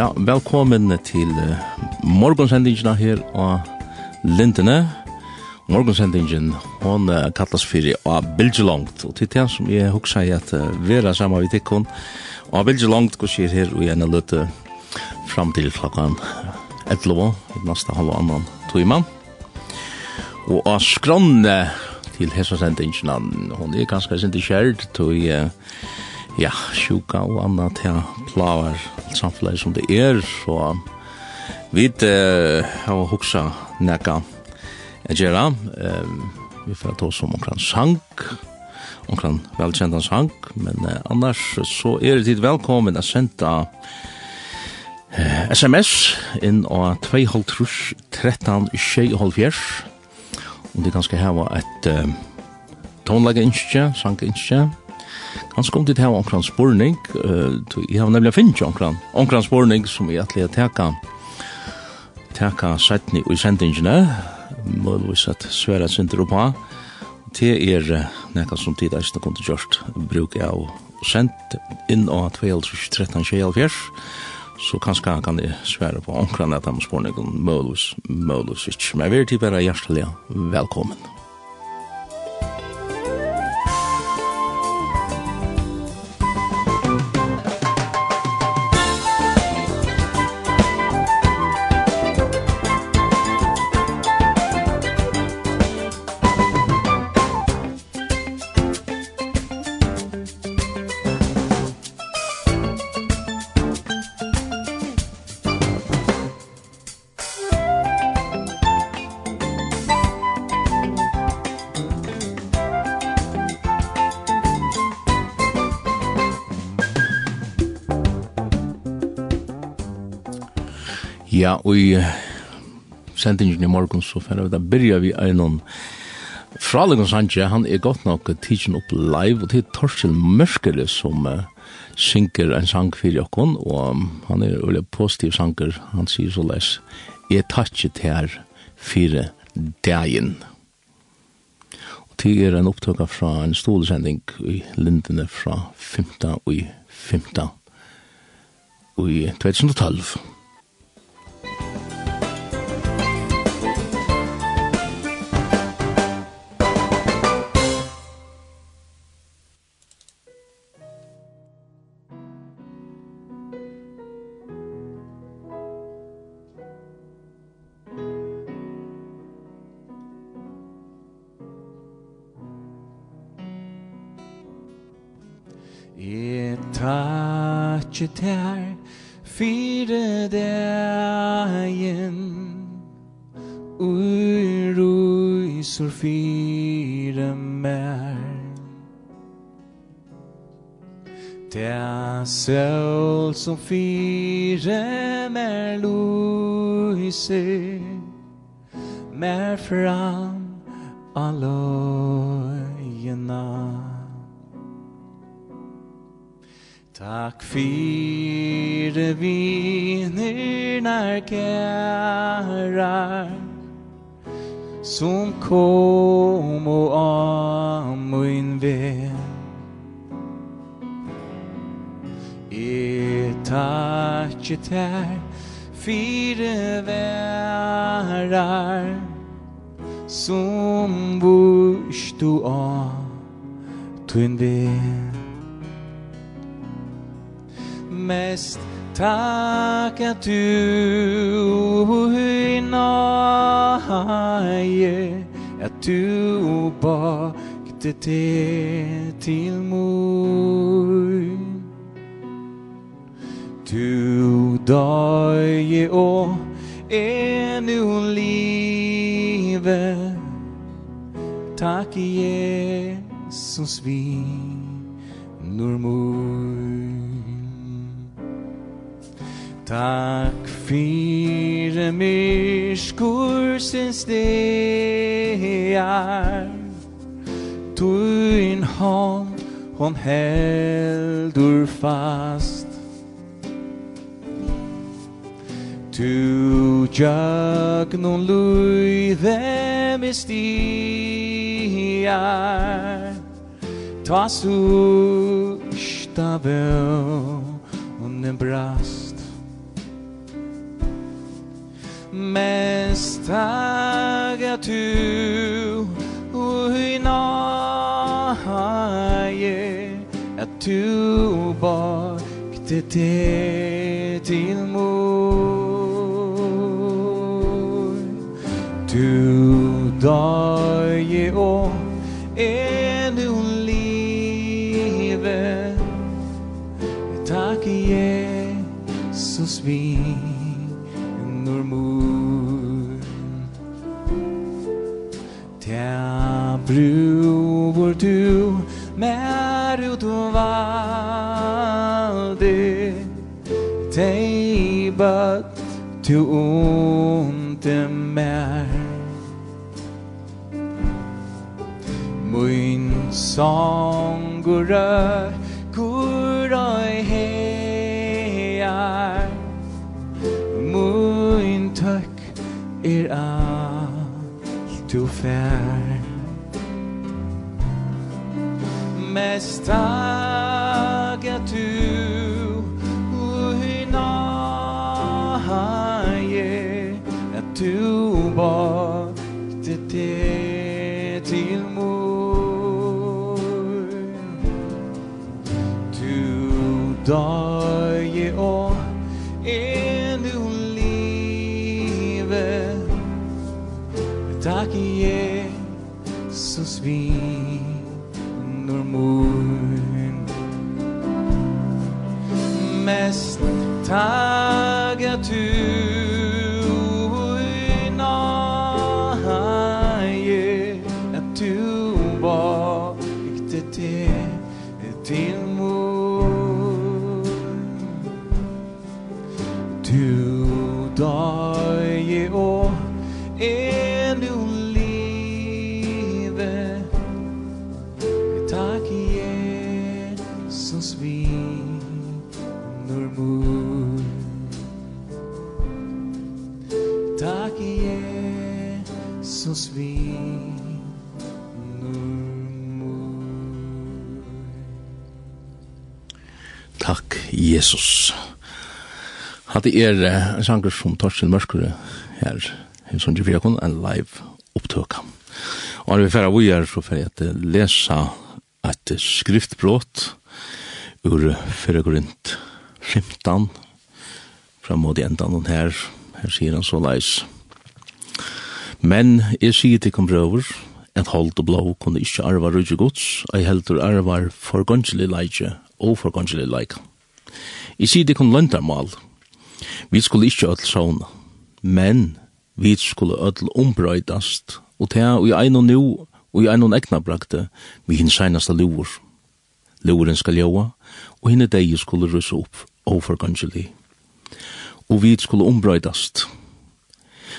Ja, velkommen til uh, morgonsendingen her og Lindene morgonsendingen, hon uh, kallas fyrir A Bilge Longt, og til den som jeg hugsa i at uh, vera sama vi tikkun, A Bilge Longt går sier her og gjerne løte fram til klokkan 11, i nasta halv og annan timan. Og A Skronne til hessa sendingen, hon er ganske sindi kjerd, tog uh, ja, sjuka og anna til plavar samfunnet som det er, så vi uh, har hugsa nekka gjøre. Eh, vi får ta oss om omkran sank, omkran velkjentan sang, men eh, annars så er det tid velkommen å sende eh, sms inn av 2.13.24. Om det ganske her var et eh, tonlegge innskje, sang innskje, Kanskje kom dit her omkring spurning, uh, jeg har nemlig finnet omkran, omkring spurning som jeg å teka, teka setni i sendingene, muligvis at sværa synder på Det er nekka som tid eisne kunne gjort bruk av sendt inn av 2013-2014, så kanskje kan jeg svære på omkran at de spørningene muligvis, muligvis ikke. Men vi er til bare hjertelig velkommen. Ja, og i sendingen i morgen så får vi da byrja vi en Fralegon Sanje, han er godt nok tidsen opp live, og det er Torsil Mørskele som uh, synker en sang for jokken, og um, han er veldig positiv sanger, han sier så les, jeg tar ikke til her fire dagen. Og det er en opptøk fra en stolesending i Lindene fra 15 og 15 og i 2012. som fyre mer lyser mer fram av Takk fyre viner nær kærar som kår tær Fire værar Som vurs du av Tun Mest Takk at du i nøye At du bakte det til mor. Du døye og enu livet. Takk Jesus vi normor Takk fire myrskursens stegar Tuin hånd hon heldur fast. Tu jag non lui de mistiar Ta su stavel un en brast Mestaga tu ui naie At tu bak te te til døye og un live Takk Jesus vi når mor Tja bror du mer ut valde? Teibat tu songurör guroi hear. Mun tøkk er alt du fær Mestar at det er en sanger som Torsten Mørskere her, som ikke fikk en live opptøk. Og når vi færre vi er, så færre jeg lesa et skriftbrot ur 4 Korint 15, fram mot endan og her, her sier han så leis. Men jeg sier til komprøver, at hold og blå kunne ikke arva rydde gods, og jeg heldur arvar forgåndelig leidje og forgåndelig leik. Jeg sier til kom Vi skulle ikke ødel sauna, men vi skulle ødel ombrøydast, og til er i ein og nu, og i ein og egna brakte, vi hinn seinaste luvor. Loren skal joa, og hinn deg skulle russe opp overgangelig. Og vi skulle ombrøydast.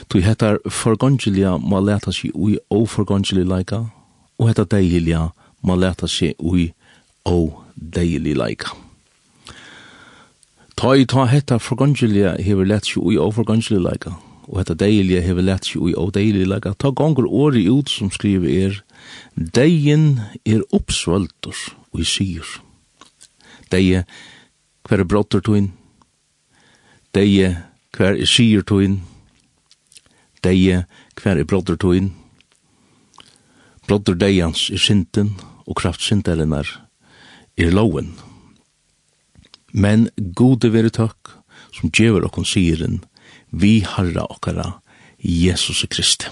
Tui hettar forgangelia må leta seg ui oforgangelig leika, og hettar degilia må leta seg ui o deilig leika. Ta i ta hetta forgangelia hever lett seg ui og forgangelia leika, og hetta deilige hever lett seg ui og deilige leika. Ta gonger åri ut som skriver er, Deien er oppsvöldur og i syr. Deie, hver er brotter tuin? Deie, hver er syr tuin? Deie, hver er brotter tuin? Brotter deians er sinten og kraftsintelinnar er loven men gode veri takk som djever okkon siren, vi harra okkara, Jesus Kristi.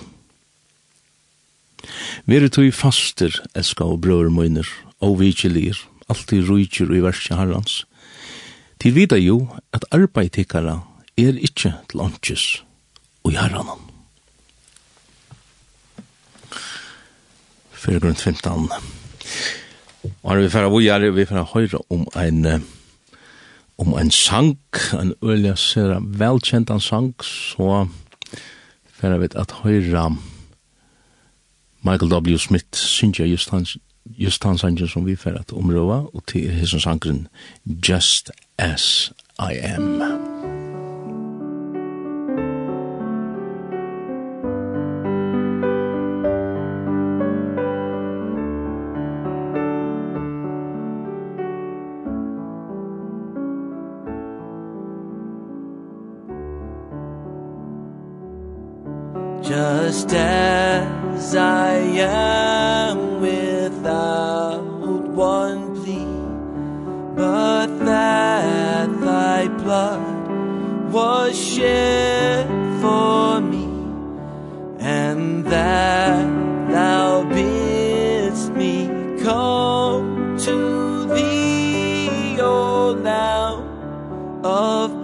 Veri tog faster, elska og brøver møyner, og vigilir, alltid rujtjur i verset harrans. Til vida jo at arbeidtikara er ikkje til åndkjes og harranan. Fyrir grunn 15. Og vi færa vi fyrir vi færa høyra om ein om en sang, en ølja sera velkjentan sang, så færa vi at høyra Michael W. Smith synger just hans just han sangen som vi fyrir at omrøva, og til hesson sangren Just As I Am. Just As I Am. just as I am without one plea but that thy blood was shed for me and that thou bidst me come to thee O Lamb of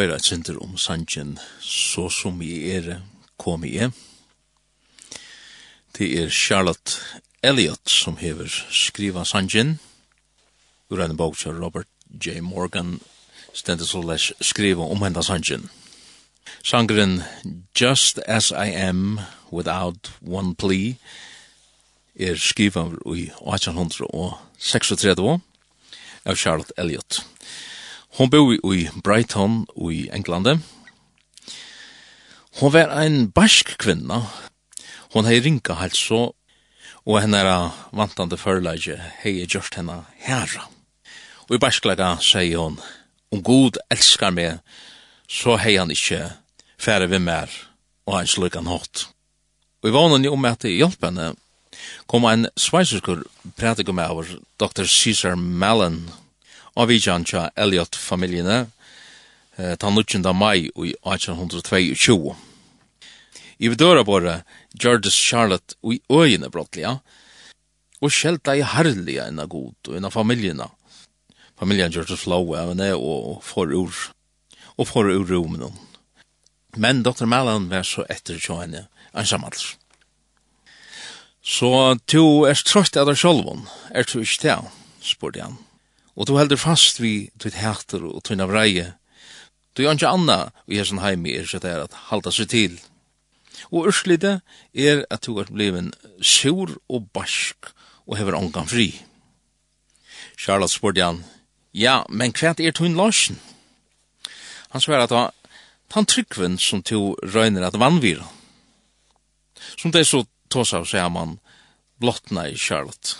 høyra et sinter om sanjen, så som i er kom i er. Det er Charlotte Elliot som hever skriva sanjen, ur en bok til Robert J. Morgan, stendet så les skriva om henda sanjen. Sangren Just As I Am Without One Plea er skriva i 1836 av Charlotte Elliot. Hon bor i Brighton i Englande. Hon var en barsk kvinna. Hon hei ringa halso, og hennara vantande førleidje hei gjørst henne herra. Og i barsklega sier hon, om god elskar meg, så hei han ikkje færre vi mer og han slik han hatt. Og i vanen om at det hjelp henne, kom en sveiserskur pratikum over Dr. Caesar Mallon av vidjan tja Elliot-familjene eh, ta 19. mai i 1822. I vidøra bare Gjordes Charlotte i øyene brottliga, og skjelta i herliga enn god og enn familjena. Familjen Gjordes Flow av henne og for ur, og for ur romene. Men Dr. Mellon var så etter tja henne ensamals. Så du er trøtt av deg sjolvun, er du ikke det? spurte han og du heldur fast vi tutt hætter og tvinna vreie. Du gjør ikke anna og er sånn heimi er så det er at halda seg til. Og urslite er at du er bleven sur og barsk og hever ongan fri. Charlotte spurte han, ja, men hva er tunn larsen? Han svar at han tryggven som to røyner at vannvira. Som det er så tås av seg man blottna i Charlotte.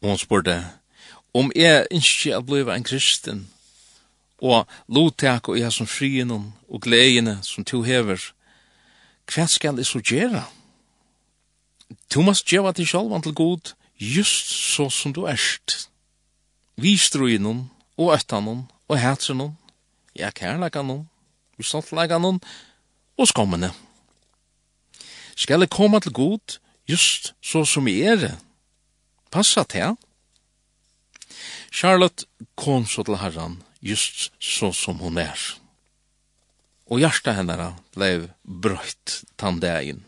Og hun spurte, om jeg ikke er blevet en kristen, og lovtak og jeg som frien og gledene som to hever, hva skal jeg så gjøre? Du måst gjøre til sjølvan til god, just så som du erst. Vi struinen og øttanen og hætsen, ja kærleikanen, vi stoltleikanen og skommene. Skal jeg komme til god, just så som jeg er? Passa til, Charlotte kom så til herran just så som hon er. Og hjarta hennara blev brøyt tandegin.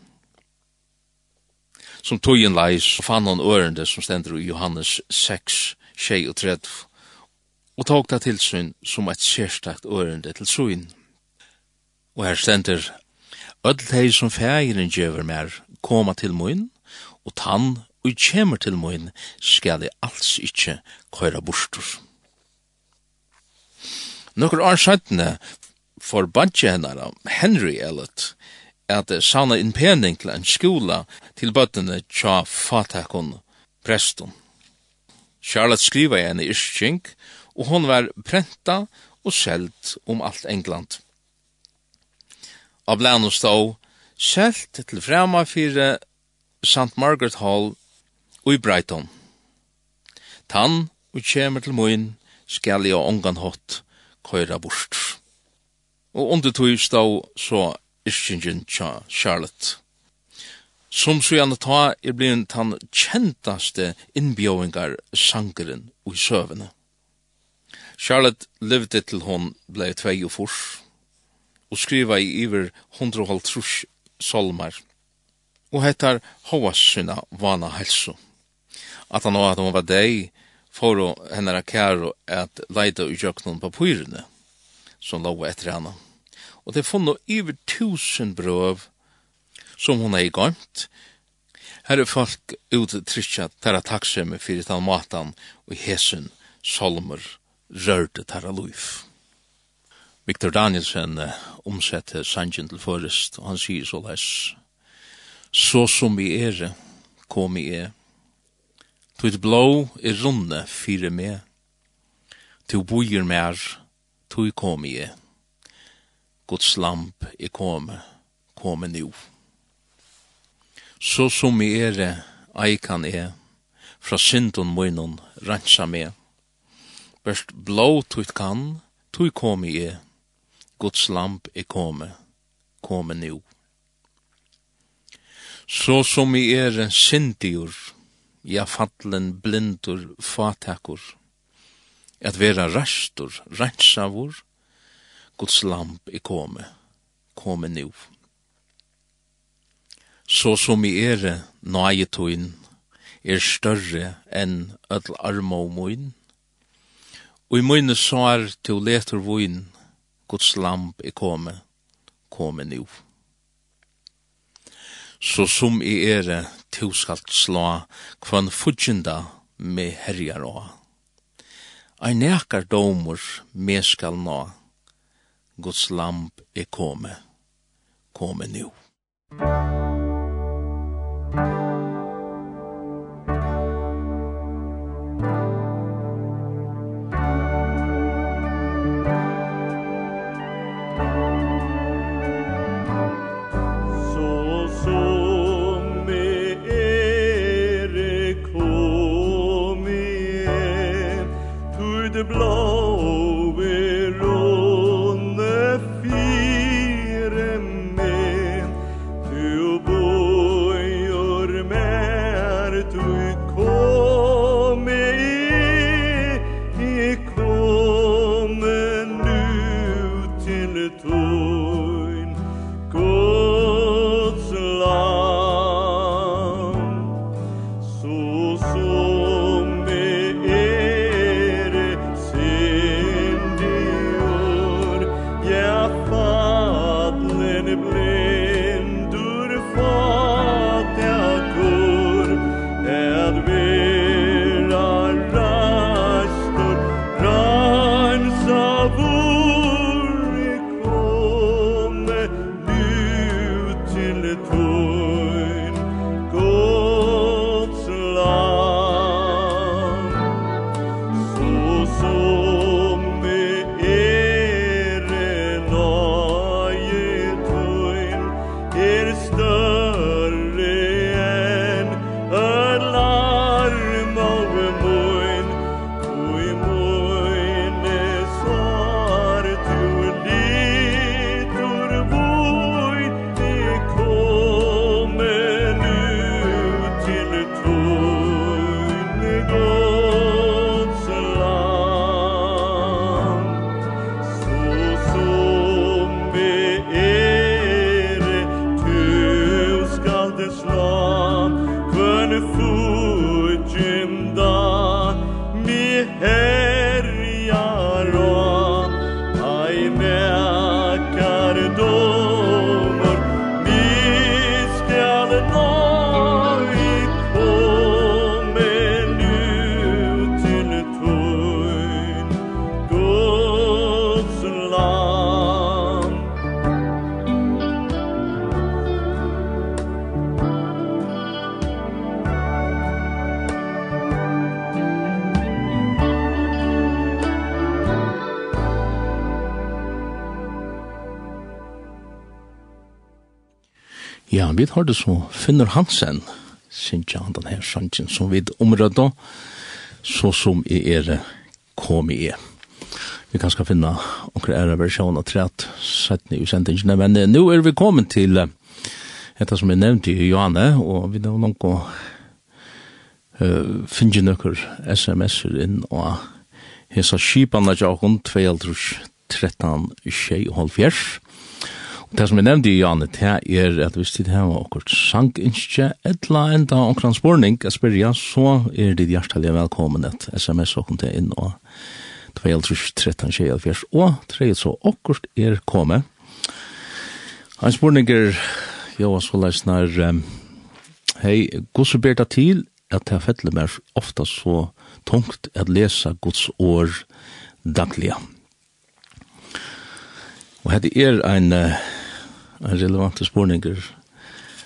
Som togen leis fann hon ørende som stender i Johannes 6, 23, og tog det til sin som et sérstakt ørende til sin. Og her stender, Ødelt hei som fægeren gjøver mer, koma til moin, og tann og kjemur til moin skal jeg alls ikkje køyra bostur. Nokkur år sættene for badje hennara, Henry Elliot, at sauna innpening til en skola til bøttene tja fatakon preston. Charlotte skriva i en ischink, og hon var prenta og selt om alt England. Av blæn og stå, selt til frema fyrir St. Margaret Hall i Brighton. Tann og kjemer til moin skal jeg ongan hot køyra bort. Og under tog stå så iskingen tja Charlotte. Som så gjerne ta er blivit tann kjentaste innbjøvingar sangeren og i søvene. Charlotte levde til hon blei tvei og fors og skriva i iver hundrohaltrus solmar og hettar hovas syna vana helsom at han og at hun var deg, for henne er at leide i jøkkenen på pyrene, som lå etter henne. Og det funnet over tusen brøv som hun er i gant. Her er folk ute trykja tæra takksomme fyrir tann matan og hesen solmer rørte tæra luif. Victor Danielsen omsette sangen til forrest, og han sier så leis, så som vi er, kom i er, Tuit blå er runde fyre me. Tu bojer mer, tu kom i. Guds lamp er komme, komme nu. Så som i ere eikan er, fra syndon munnen rensa me. Best blå tuit kan, tu kom i. Guds lamp er komme, komme nu. Så som i ere syndigur, ja fallen blindur fatakur, at vera rastur, rensavur, Guds lamp i kome, kome nu. Så som i ere naietuin er større enn öll armomuin, og i mine svar til letur vuin, Guds lamp i kome, kome nu. Så som i ere tu skal slå kvann fudgjenda me herjar å. Ei nekar domur me skal nå, Guds lamp er kome, kome nu. Musik vi har det så Finner Hansen, synes han den her sangen som vi omrødda, så som i er kom i er. Vi kan skal finne onker ære versjon av trett, settene i sendingene, men eh, nå er vi kommet til eh, dette som jeg nevnte i Johanne, og vi har noen uh, finne noen sms-er inn, og hesa skipan at jeg 13 tjei og halvfjers, Det som jeg nevnte i Janne, det er at hvis tid hava okkurt sanginskje, etla enda okkran spurning, jeg spyrja, så er det hjertelig velkommen et sms okken til inn og 2013-24, og treet så okkurt er kommet. Ein spurning er, jo, så leisnar, um, hei, gosse ber det til, at det fettler meg ofta så tungt at lesa Guds år daglige. Og hette er ein, en relevant spurninger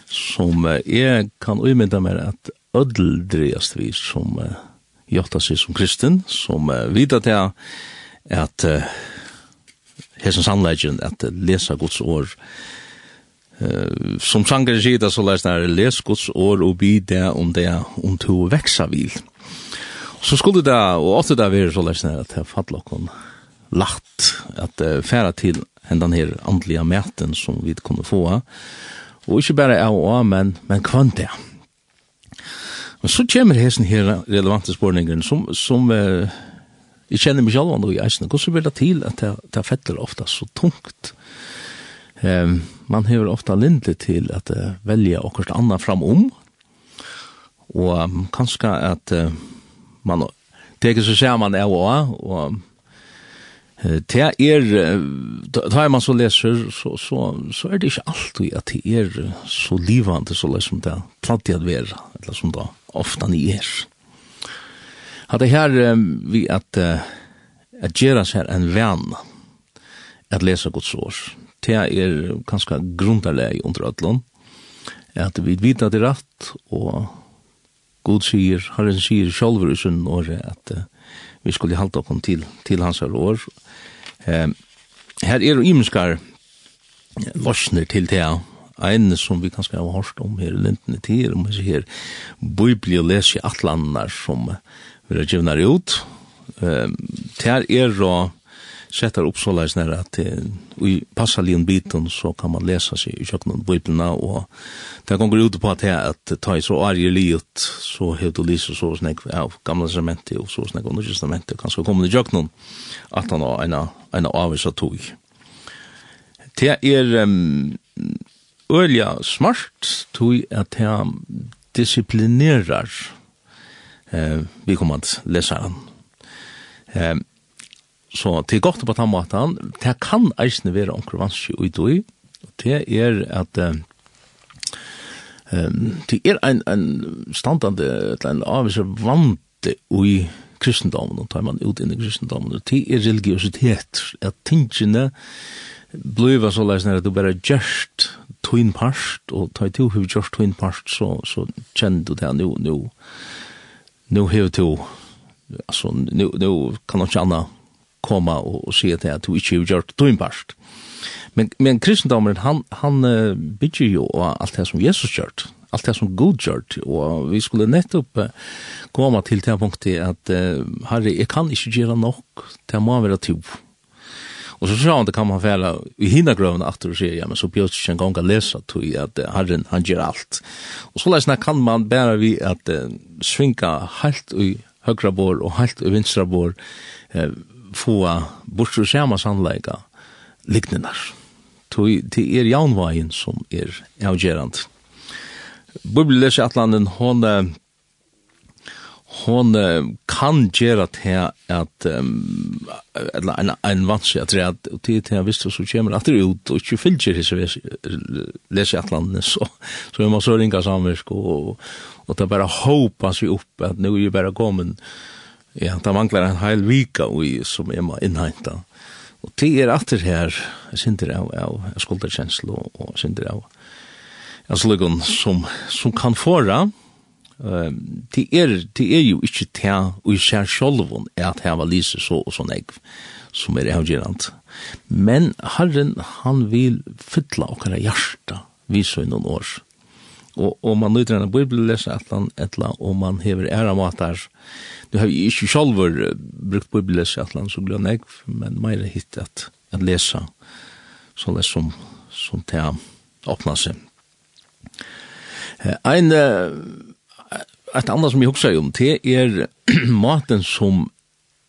som jeg kan umynda meg at ødel dreiast vi som uh, gjotta seg som kristen, som uh, vita til at uh, hesen sannleggen at uh, lesa Guds år Uh, som sanger sier det så lest er les Guds år og bi det om det om to veksa vil. Så skulle det, og åtte det være så lest er at det fatt lakken lagt at uh, færa til hendan her andliga mäten som vi kunne få. Og ikke bare av og av, men, men kvant det. Og så kommer hesten her relevante spårningen som, som eh, jeg kjenner meg selv i eisen. Hvordan vil det til at det, det fettler ofte så tungt? Um, man hever ofte lindelig til at uh, velja akkurat annet framom, og um, kanskje at uh, man teker seg sammen av og av, og Det er, da man så leser, så, så, så er det ikke alltid at det er så livande så leser som det er platt at være, eller som det ofte ni er. Hadde her vi at, at gjøre seg en venn, at lese Guds år, det er ganske grunderleg under ødlån, at vi vet at det er rett, og God sier, Herren sier sjálfur i sunn året, at vi skulle halda oss til, til hans år, Eh, her er imenskar losner til det, ein som vi kanskje har hørt om her i lintene tid, om vi her bibli og i atlanar som vi har givnar ut. Eh, ter er og setter opp så leis nere at i passaligen biten så kan man lesa seg i kjøkkenen biblina og det kan gå ut på at her at ta i så arje livet så hev du lyser så snakk av gamla testamentet og så snakk av nye testamentet kan så komme i kjøkkenen at han har en, en avvisa tog det er um, ølja smart tog at han disiplinerar eh, vi kommer at lesa han eh, Så det er godt på den måten, det kan eisne være omkring vanskje ui doi, det er at um, det er ein, ein standande, en avviser vante ui kristendomen, og tar man ut inn i kristendomen, det er religiøsitet, at tingene bliva så leis nere at du bare gjerst tuin parst, og tar to hef gjerst tuin parst, så, så kjenner du det nu, nu, nu hef to, altså, nu, nu kan nok kjanna komma og, og sier til at du ikke har gjort døgnbarst. Men, men kristendommen, han, han uh, bygger jo av alt det som Jesus gjort, alt det som Gud gjort, og vi skulle nettopp uh, komme til det punktet at uh, Herre, jeg kan ikke gjøre nok, det må være tog. Og så sa han det kan man færa i hina grøvna at du sier, ja, men så bjørs ikke en gang å lese tog at uh, Herren, han gjør alt. Og så leisna kan man bæra vi at uh, svinka helt i högra bor og helt i vänstra bor, uh, få bort og samme sannleika liknenar. Det er jaunvagen som er avgjerant. Bibelers i Atlanten, hon, hon kan gjera til at um, en, en vanskelig at det er til til hvis visste så kommer at det ut, og ikke fylgjer hese les i Atlanten, så, så er man så ringa samversk, og, og, og det er bare håpas vi opp, at nu er vi bare kommet, Ja, det manglar en heil vika ui som er må innhenta. Og det er atter her, synder av, av skulderkjenslo og synder av anslukken som, som kan fåra. Uh, det, er, det er jo ikke det ui sær sjolvun at her var lise så og sånn egg som er avgjerant. Men Herren, han vil fylla okkara hjarta vi så noen år og, og man nøyder en bibelles eller annet og man hever æra matar. Du har ikke sjálfur brukt bibelles atlan, så blir jeg, men meira hitt at, at lesa, så det som, som te åpna seg. Ein, et annet som jeg hukser om, det er maten som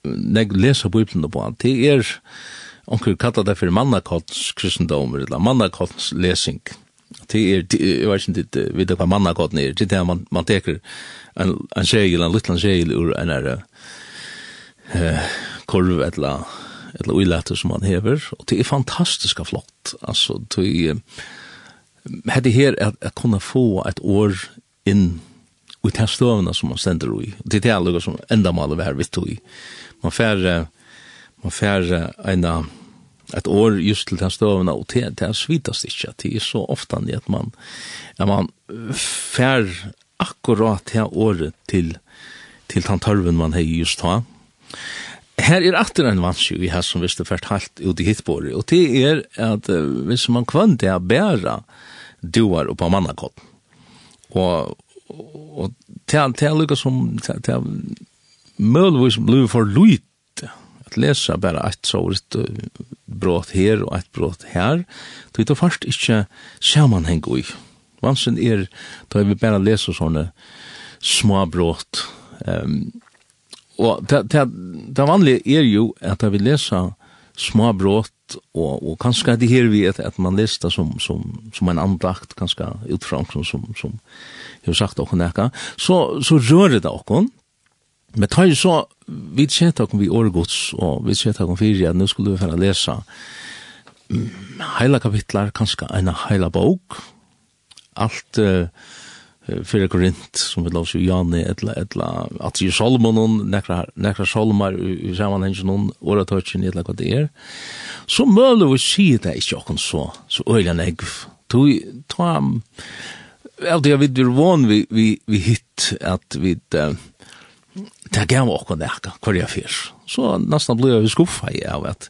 jeg leser bibelen på, det er, onkur kallar det for mannakotts kristendom, eller mannakotts lesing det är jag vet inte vid det på manna ner det där man man tar en en segel en liten segel ur en där eh korv eller eller oilater som man hever och det är fantastiska flott. Alltså det hade här att, at kunna få ett år in i testövna som man ständer i det är det som ända mal av här vi tog man färre man färre ena ett år just till den stövna och det, det svitas inte. Det är så ofta att man, att man fär akkurat det året till, till den törven man har just ta. Her er atter en vanskje vi har som visst er fært halt ut i hittbori, og det er at uh, hvis man kvann det er bæra duar oppa mannakott, og, og, og det er lukka som, det er mølvis blei for luit at lesa bara eit såret brot her og eit brot her, då er det først ikkje samanheng ui. Vansen er, då vi bara lesa sånne små brått. Um, og det, det, det vanlige er jo at vi lesa små brått, og, og kanskje det her vi at, at man lesta som, som, som en andakt, kanskje utfra som, som, som jeg har sagt okkur nekka, så, så rører det okkur, Men tar jo så, vi kjent akkur vi årgods, og vi kjent akkur fyrir, at nå skulle vi fære lesa heila kapitlar, kanskje eina heila bok, alt uh, fyrir Korint, som vi lovs jo Jani, etla, etla, at i Solomon, nekra, nekra Solomar, i saman samanhengen noen, åretøtjen, etla hva det er, så møller vi si det ikke akkur så, så øyla negv, tog, tog, tog, tog, tog, tog, tog, tog, tog, tog, tog, tog, det gav åkken nærke, hver jeg fyrs. Så nesten ble jeg skuffa i av at,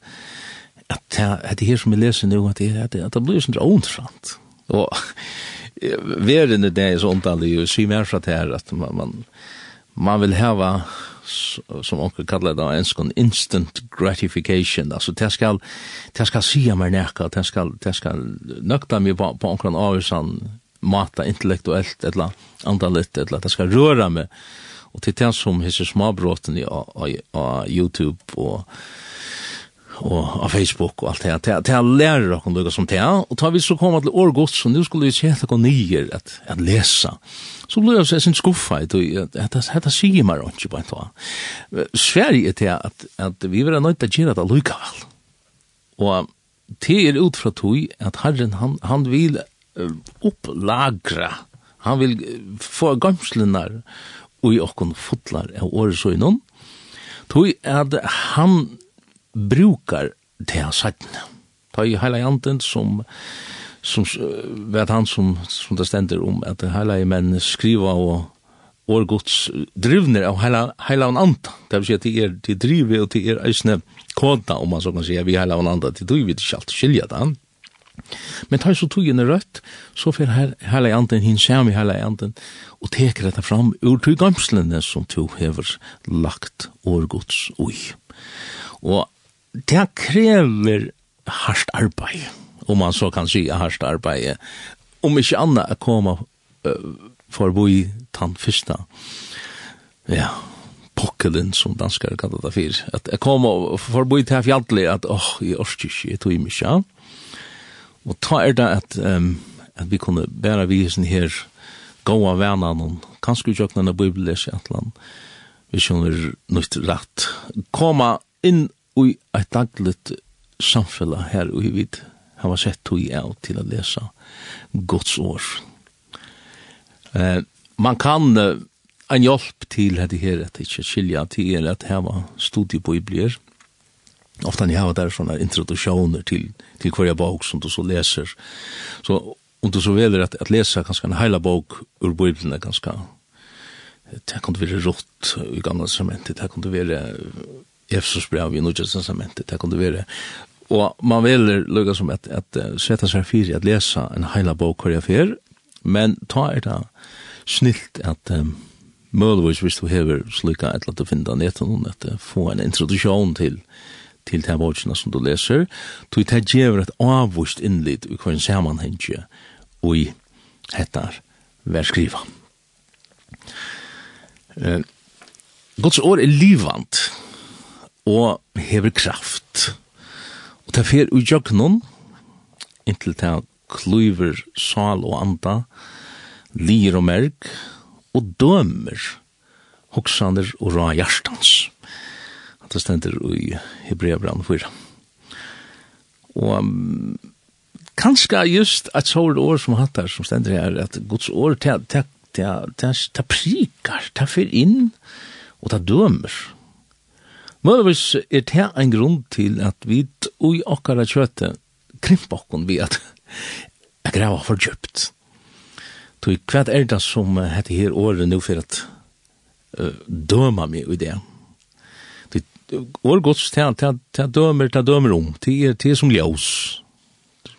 at, at det her som jeg leser nu, at det, at det, at det blir sånn åndsrant. Og verden det er så ondallig, og sier mer fra det her, at man, man, man vil heva, som onkel kallar det, en sånn instant gratification, altså det skal, det skal sia mer nærke, det skal, det skal nøkta mig på, på onkel avhusan, mata intellektuellt, eller andalit, eller det skal røra meg, og til den som hisser småbråten i YouTube og og av Facebook og alt det her. Det er lærer dere noe som det og tar vi så komme til årgodt, så nå skulle vi se kjære dere nye at, at lese. Så blir jeg sin skuffa i det, at dette sier meg ikke på en tog. Sverige er til at, at vi vil ha nødt til å gjøre det allikevel. Og det er ut fra tog at Herren, han, han vil opplagre, han vil få gamslenar, og i okkon fotlar av åresøgnon, tog at han brukar det han sagt. Ta i heila janten som, som vet han som, som det stender om, at heila i menn skriva og årgods drivner av heila, heila en anta. Det vil si at de er de driver og de er eisne kåta, om man så kan si, vi heila en anta, de driver ikke alt skilja det. Men tar så tog er rødt, så fer her, hele anden hin skjerm i hele anden, og teker dette fram ur tog gamslene som to hever lagt årgods ui. Og det krever hardt arbeid, om man så kan si hardt arbeid, om ikke annet å komme uh, forbi tann fyrsta. Ja, pokkelen som danskar kallar det fyr. At jeg kom og forboi til fjallet at åh, oh, jeg orsker ikke, jeg tog i mykje. Ja Og ta er det at, um, at vi kunne bæra visen her gåa vennan og kanskje utjøkna na bibelers i atlan vi skjønner nytt rett koma inn i et dagligt samfella her og vi har sett tog av til å lesa Guds år eh, man kan uh, en hjelp til dette her at ikke skilja til er at heva studiebibler ofta ni har där såna introduktioner till till varje bok som du så läser. Så om du så väljer att att läsa kanske en hela bok ur Bibeln ganska det kan det vara rått i gamla testamentet, det kan det vara Efesos brev i Nya testamentet, det kan det vara og man väljer lukka som at, at sätta sig seg fyrir at lesa en heila bok hver jeg men ta er det snilt at um, mølvis hvis du hever slukka et eller annet å finne netten, at uh, få en introduksjon til til det bøkene som du leser, tog det gjør et avvust innlitt i hver sammenhengje og i hettar vær skriva. Uh, Guds år er livant og hever kraft. Og det fer ui jøgnon, inntil det kluiver sal og anda, lir og merk, og dømer hoksander og ra hjertans det stender i Hebrea brann 4. Og um, kanskje just et sånt år som hatt her, som stender her, at Guds år, det prikar, det fyr inn, og det dømer. Mødvis er det en grunn til at vi ui okkara kjøte krympa okkon vi at jeg grava for djupt. Tog hva er det som heter her året nu for at uh, døma meg i det? år gods til til dømer til dømer om til til som ljós.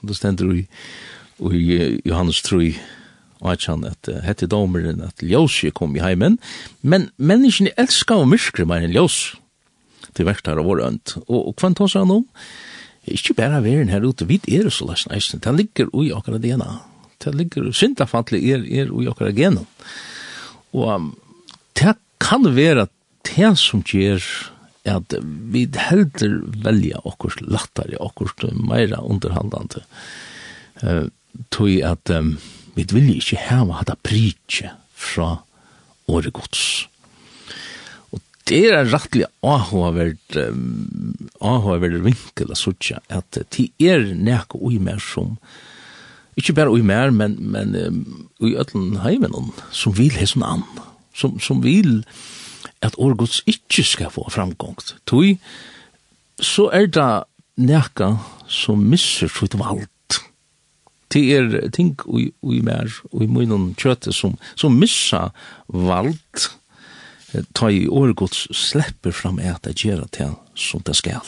Det stender i i Johannes 3 og at han at hette domeren at ljøs kom i heimen, men menneskene elskar og myrkre mer enn ljós til verktar av vår ønt. Og, og hva tar han om? Ikke bare veren her ute, vi er så løsne eisen, det ligger ui akkurat DNA. Det ligger, syndafantlig er, er ui akkurat genen. Og um, det kan være det som gjør at vi helder velja okkurs lattare, okkurs meira underhandlande. Uh, tog at um, vi vil ikkje heva hata pritje fra året gods. Og det er rettelig avhåverd um, avhåverd vinkel av suttja at det er nek ui mer som ikkje bare ui mer, men, men um, ui ötlen heimenon som vil hesson an, som, som vil at årgods ikkje skal få framgångt. Toi, så er det nekka som misser sitt vald. Det er ting ui, ui mer, ui munnen kjøte som, som missa vald, ta i årgods slepper fram et at gjerra til som det skal.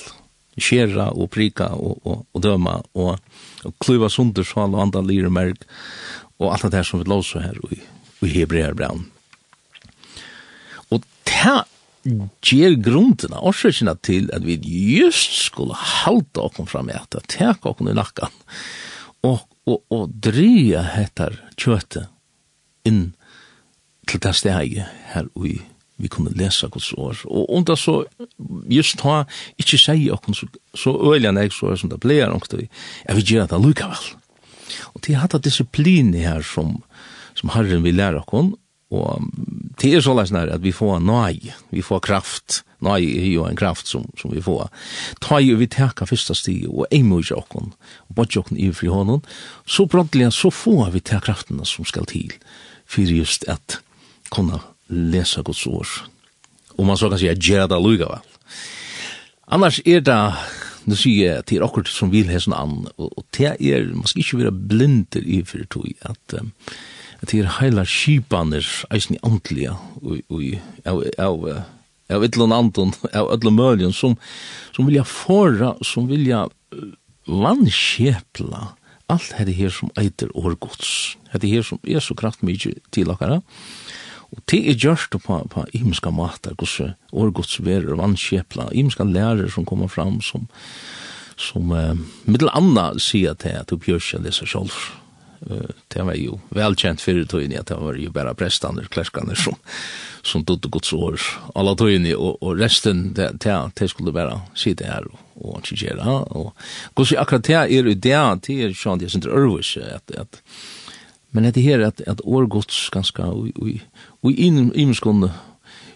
Kjera og prika og, og, og døma og, og kluva sunder sval og andre lyre merg og alt det her som vi låser her i, i Hebreerbrann ta gjør grunderna och sökna til at vi just skulle halta och kom fram det ta och i nackan og, og, og dreie etter kjøtet inn til det stege her vi vi kunde lesa Guds Og om det så just ha inte säga och så så öliga när så som det blir och jeg vil gjøre göra det Og väl och det har disciplin här som som Herren vil lære oss Og det er sånn at vi får nøy, vi får kraft, nøy er jo en kraft som, som vi får. Ta jo vi teka fyrsta stig og eimu i okken, og bodja okken i fri hånden, så brontelig så får vi teka kraftene som skal til, for just at kunne lesa Guds ord. Og man så kan sige, gjerra det luga vel. Annars er det, nu sier jeg til akkurat som vil hesson an, og det er, man skal ikke være blinder i fyrir tog, at um, at det er heila skipaner, eisen i antlige, av av ytlun anton, av ytlun møljen, som, som vilja fora, som vilja vannskjepla alt her her som eiter årgods. Her her som er så kraftmykje til akkara. Og det er gjørst på, på imenska matar, hvordan årgods verer vannskjepla, imenska lærer som kommer fram, som, som uh, middel anna sier til at du bjørs jeg disse sjolv det var jo velkjent fyrir tøyni, at det var jo bara prästarna och som, som dødde gods år. Alla tøyni, og, og resten det, det, det skulle bare sitte her og, og inte göra. Och, och akkurat det er ju det, det är ju sånt det er örvis att, att Men det her at at år gods ganska og og in i muskon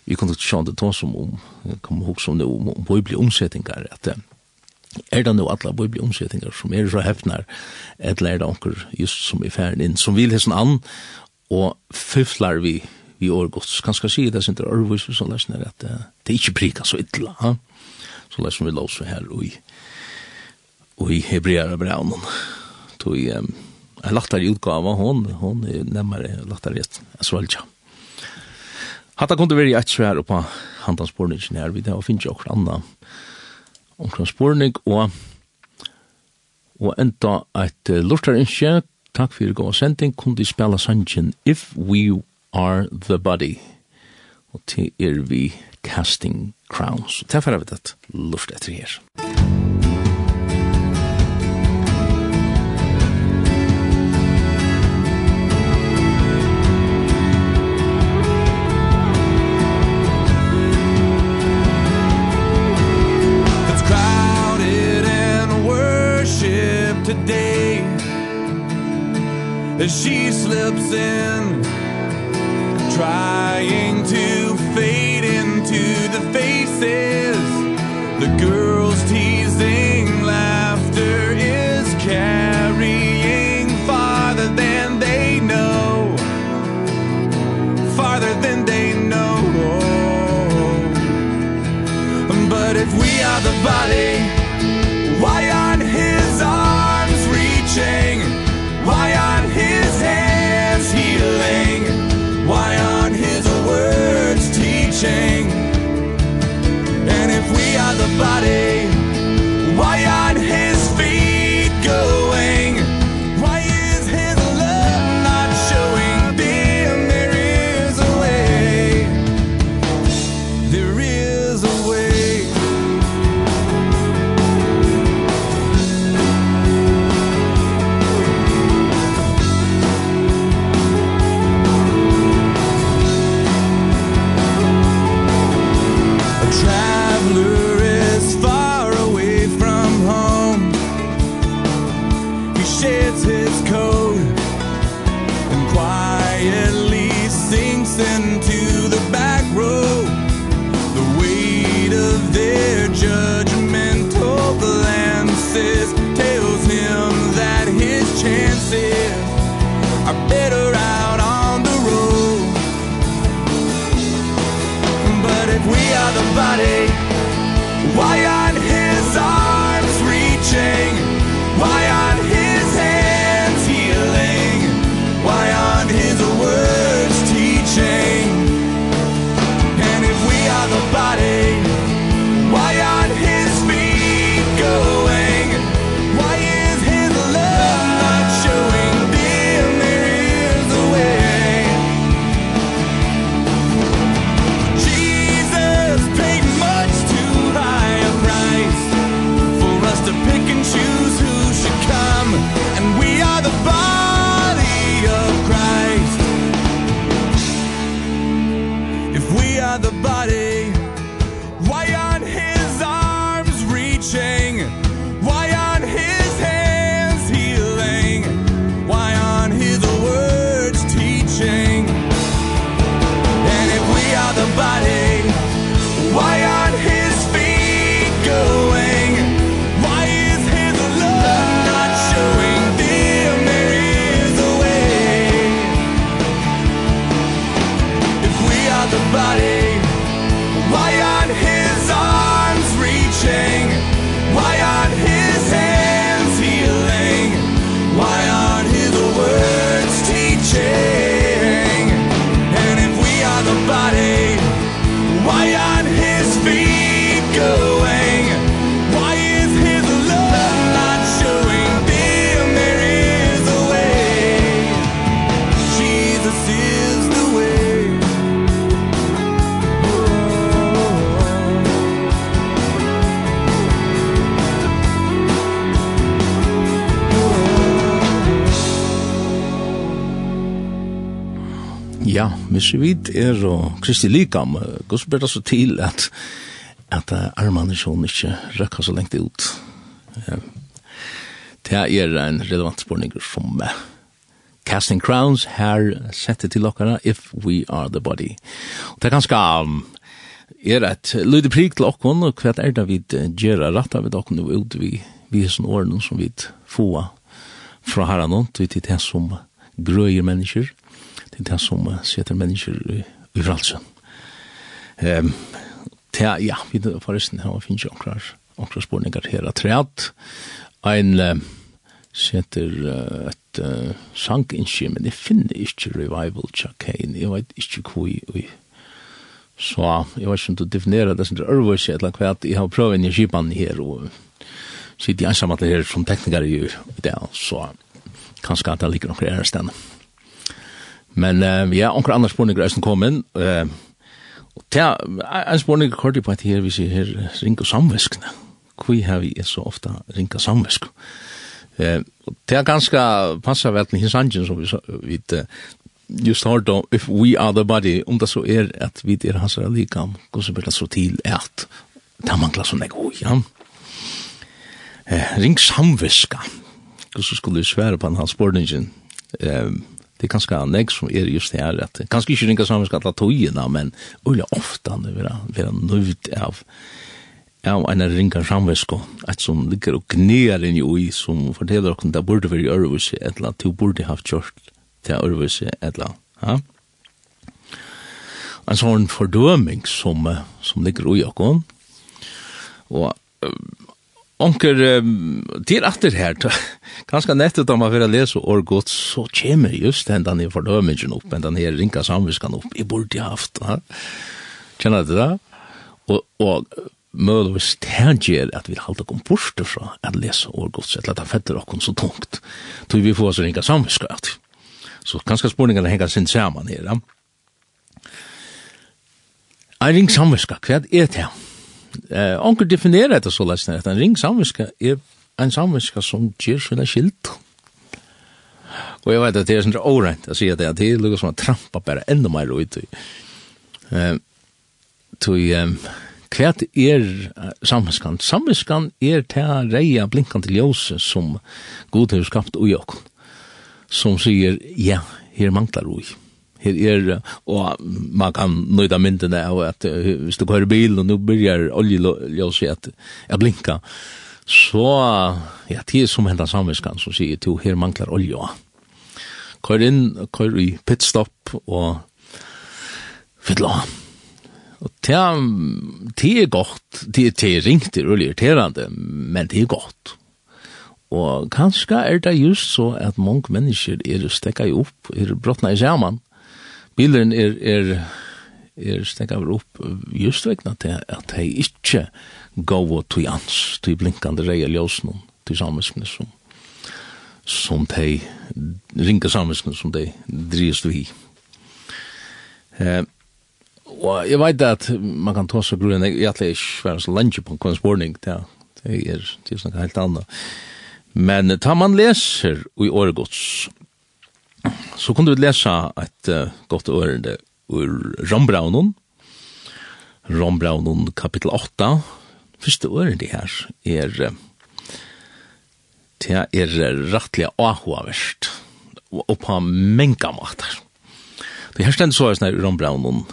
vi kunde sjå det ta som om kom ihåg som det om på bli omsättningar att er det nå alle bibelomsetninger som er så hefnar, eller er det anker just som i ferden inn, som vil hessen an, og fyflar vi vi årgods. Kanskje si det, det er orvis, så lesen er at det er ikke prika så ytla, ha? så lesen vi låser her i, i hebreare braunen. Tog i um, en lattare utgave, hon, hon er nemmere lattare et svalja. Hatta kunde veri eit svær oppa handansporningen her, vi det var finnes jo okkur anna, omkring spurning, og, og enda et lortarinskje, takk fyrir gå sending, kunne de spela sangen If We Are The Body, og til er vi Casting Crowns. Takk for vi det, lort etter her. Musikk as she slips in trying to fade into the faces the girls teasing laughter is carrying farther than they know farther than they know. But if we are the body Ja, hvis vi er og Kristi Likam, hvordan ber det så til at at armene sånn ikke røkker så lengt ut? Det er en relevant spørning som Casting Crowns her setter til dere If We Are The Body. Og det er ganske er et lydig prik til dere, og hva er det vi gjør rett av dere nå ut vi vi er sånne årene som vi får fra herren, vi til det som grøyer mennesker, Det det som setter mennesker i, i fralsen. Um, ja, ja, vi forresten har finnes jo akkurat, akkurat spårninger her at treat. Ein um, setter uh, et uh, sanginskje, men det finner ikke revival tjekkein. Jeg vet ikke hvor vi Så jeg vet ikke om du definerer det som det ørvøs, eller hva at jeg har prøvd inn i skipan her, og sitter jeg ensam at det her som tekniker i det, så kanskje at det ligger noen her stedet. Men uh, ja, onker andre spurninger er som kom inn. Uh, ja, en spurning kort på at her vi sier her ringa samviskene. Hvor har vi så ofte ringa samvisk? Uh, det er ganske passet vel til hinsangen som vi, vet. uh, just har då, if we are the body, om det så er at vi er hans likam, går så blir så til at det mangler sånn jeg også, ja. Uh, ring samviska. Hvordan skulle vi svære på denne spurningen? Um, det er ganske anlegg som er just det her, at ganske ikke ringa sammen skal ta togene, men ulla ofta nu vera, vera nøyvd av av en ringa samvesko, et som ligger og gnear inn i ui, som forteller okkur, det burde være i Ørvise, etla, du burde haft kjørt til Ørvise, etla, ja? En sånn fordøming som, som ligger ui okkur, og onker til atter her, ganske nettet om man vil lese år godt, så kommer just den i fordømingen opp, den her ringa samviskan opp, i burde jeg haft, ha? kjenner du det? Og, og mødvis tænger at vi halte kom bort fra at lese år godt, eller at det fetter okkon så tungt, tog vi får oss ringa samviskan, så ganske spurningarna henger sin saman her, ja? Ein ring samviska, hva er det her? Eh, onkel definerer det så lest, att en ring samviska är en samviska som ger sina skilt. Och jag vet at det är sånt orent att säga at det att det lukar som att trampa bara ännu mer ut i. Tui, hva er samviskan? Samviskan er ta reia blinkande til som god har skapt ui okken, som sier, ja, her manglar ui her er, og man kan nøyda myndene av at hvis du kører bil og nå byrjar oljeljøs i at jeg blinka, så ja, det er som hendan samviskan som sier to her manglar olja. Kører inn, kører i pitstop og fylla. Og det er, det er godt, det er ringt, det er veldig irriterende, men det er godt. Og kanskje er det just så at mange mennesker er stekka i opp, er brottna i saman, bilen er, er, er stekka over opp just vegna til at hei ikkje go og tog ans, tog blinkande reia ljósnum, tog samiskene som som tei ringa samiskene som tei drist vi. Eh, og jeg veit at man kan ta så grunn, jeg er ikke være så lenge på en konsporning, det er, det er, det helt annet. Men ta man leser i åregods, så kunde vi läsa ett uh, gott ord ur Ron Brownon kapitel 8. Första ordet det här är det er rettelig ahuavert og på menga mater. Det her stendt så er sånn Rombraunon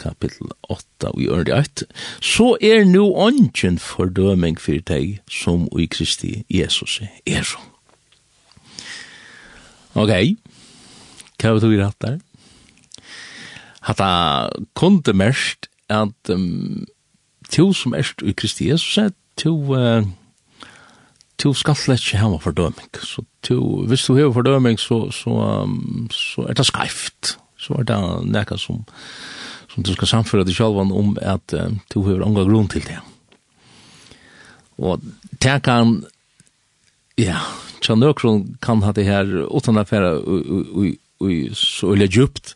kapitel 8 og i ørende 8. Så er nu ånden fordøming for deg som i Kristi Jesus er sånn. Ok, hva er det du gjør hatt der? Hatt det kunde mest at um, to som erst i Kristi Jesus er to uh, to skal slett ikke hava fordøming. Så to, hvis du har fordøming, så, så, um, så er det skreift. Så er det nekka som, som du skal samføre deg selv om at uh, to har unga grunn til det. Og det kan Ja, tja nøkron kan ha det her, utan affæra og så øyla djupt,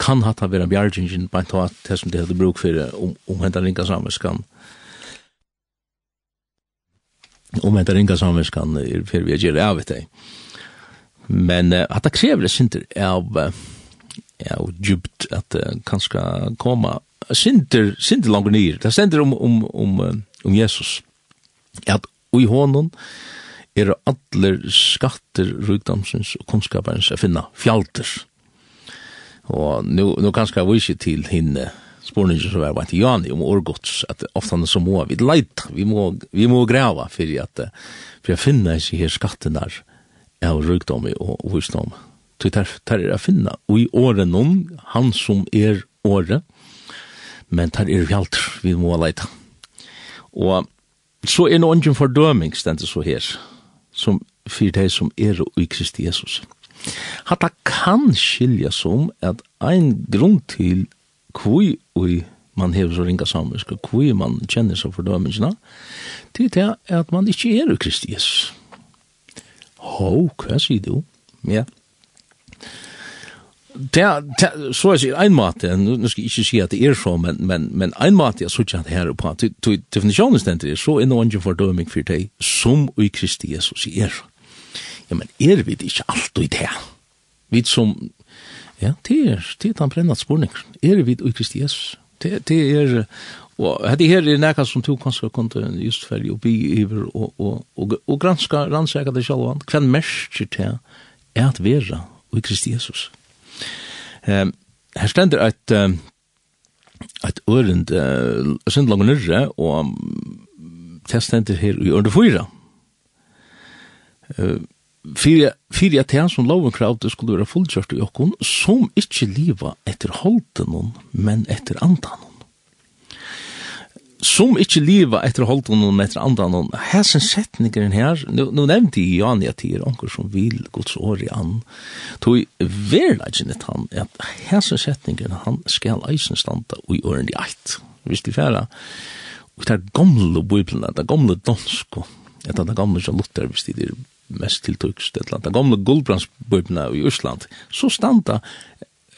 kan ha det vera bjargingen, bare ta det som det hadde bruk for, om, om hentan ringa samvetskan, om hentan ringa samvetskan, er fyrir vi gjer av det. Men uh, at det krever det sinter av, av djupt, at det uh, kan skal komme, sinter, sinter langer nir, det stender om, om, om, om Jesus, at ui honom, er allir skatter rikdomsins og kunnskaparens å finna fjalter. Og nu, nu kanskje vi ikke til hinne spurningen som er vant i Jani om årgods, at ofta så må vi leita, vi må, vi må grava for at for jeg finna ikke her skatten der av rikdom og visdom. Så det er å finna, og i åren noen, han som er året, men det er fjalter, vi må leita. Og så er noen fordøming stendt så her, som fyrir dei som er i Kristi Jesus. Hatta kan skilja som at ein grunn til kvui ui man hever så ringa samvisk, og kvui man kjenner seg for dømmingsna, til det er at man ikkje er i Kristi Jesus. Hå, hva sier du? Ja det er, så jeg sier, en måte, nu skal jeg ikke si at det er så men men men en matte jag såg att här på til definitionen ständ det så in någon för döming for deg, som i Kristi Jesus er. Ja men er vi inte allt i det. Vi som ja det er, det er den brännat spårning. er vi i Kristi Jesus. Det det er, Og det her er nekka som to kanskje kunne just fyrir oppi iver og, og, og, og granska, rannsaka det sjálfan, hvem mersker til at vera i Kristi Jesus. Um, her stender et, um, et ørend uh, sind langt nyrre, og um, det stender her i ørende fyra. Uh, fyrir, fyrir at han som loven kravde skulle være fullkjørt i okkon, som ikkje liva etter holden, men etter andan som ikkje liva etter holdt noen etter andan noen, hæsen setningeren her, nu, nu nevnte jeg Jan i at det er anker som vil gods år i an, tog verleggen et han, at hæsen setningeren han skal eisen standa og i åren i eit, hvis de færa, og det er gamle bøyblene, det er gamle dansko, det er det gamle som Luther, hvis de er mest tiltøkst, et eller annet, det gamle guldbrandsbøyblene i Østland, så standa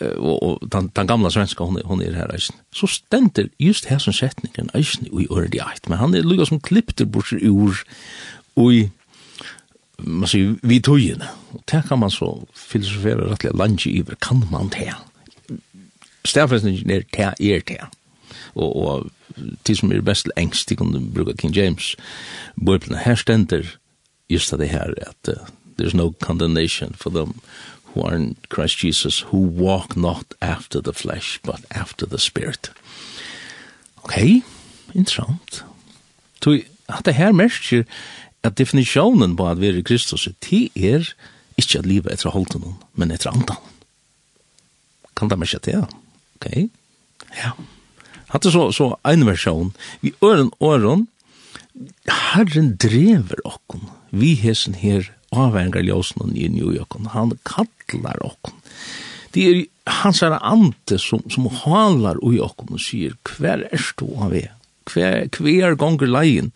og, og den, den gamla svenska hon, hon er her eisen, så stender just her som setningen eisen i ørdi eit, men han er lukka som klippter bort ur i, man sier, vi tøyene. Og det kan man så filosofere rettelig landje iver, kan man det? Stafestningen er det er det. Og, og til som er best engst, de kunne bruka King James, bøyplene her stender just det her, at uh, there's no condemnation for them who are in Christ Jesus, who walk not after the flesh, but after the spirit. Okay, interessant. Så at det her merker at definisjonen på at vi er i Kristus, det er ikke at livet etter holden, men etter andan. Kan det merke det, ja? Ok, ja. Hatt det så, så en versjon. Vi øren åren, Herren drever okken. Vi hesen her avvengar ljósen i New York. Han kallar okkon. Det er hans er ante som, som halar ui okkon og sier, hver er stå av vi? Hver, hver gonger leien?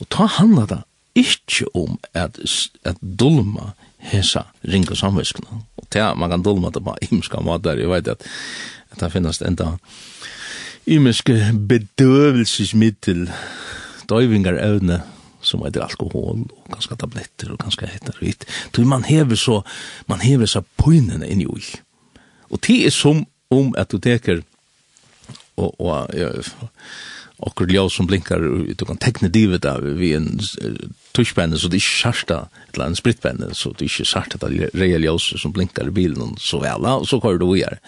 Og ta handla da ikkje om at, at dulma hesa ringa samviskna. Og ta, man kan dulma det på imska matar, jeg vet at, at det finnes enda imiske bedøvelsesmiddel, døyvingar evne, som heter alkohol og ganska tabletter og ganska hettar og hit. Så man hever så, man hever så poinene inn i ui. Og det er som om at du teker og, og ja, okkur ljós som blinkar du kan tekne divet av vi en tushpenne så det er ikke sarta eller en spritpenne så det er ikke sarta det er reell ljós som blinkar i bilen så vel og så kvar du vi er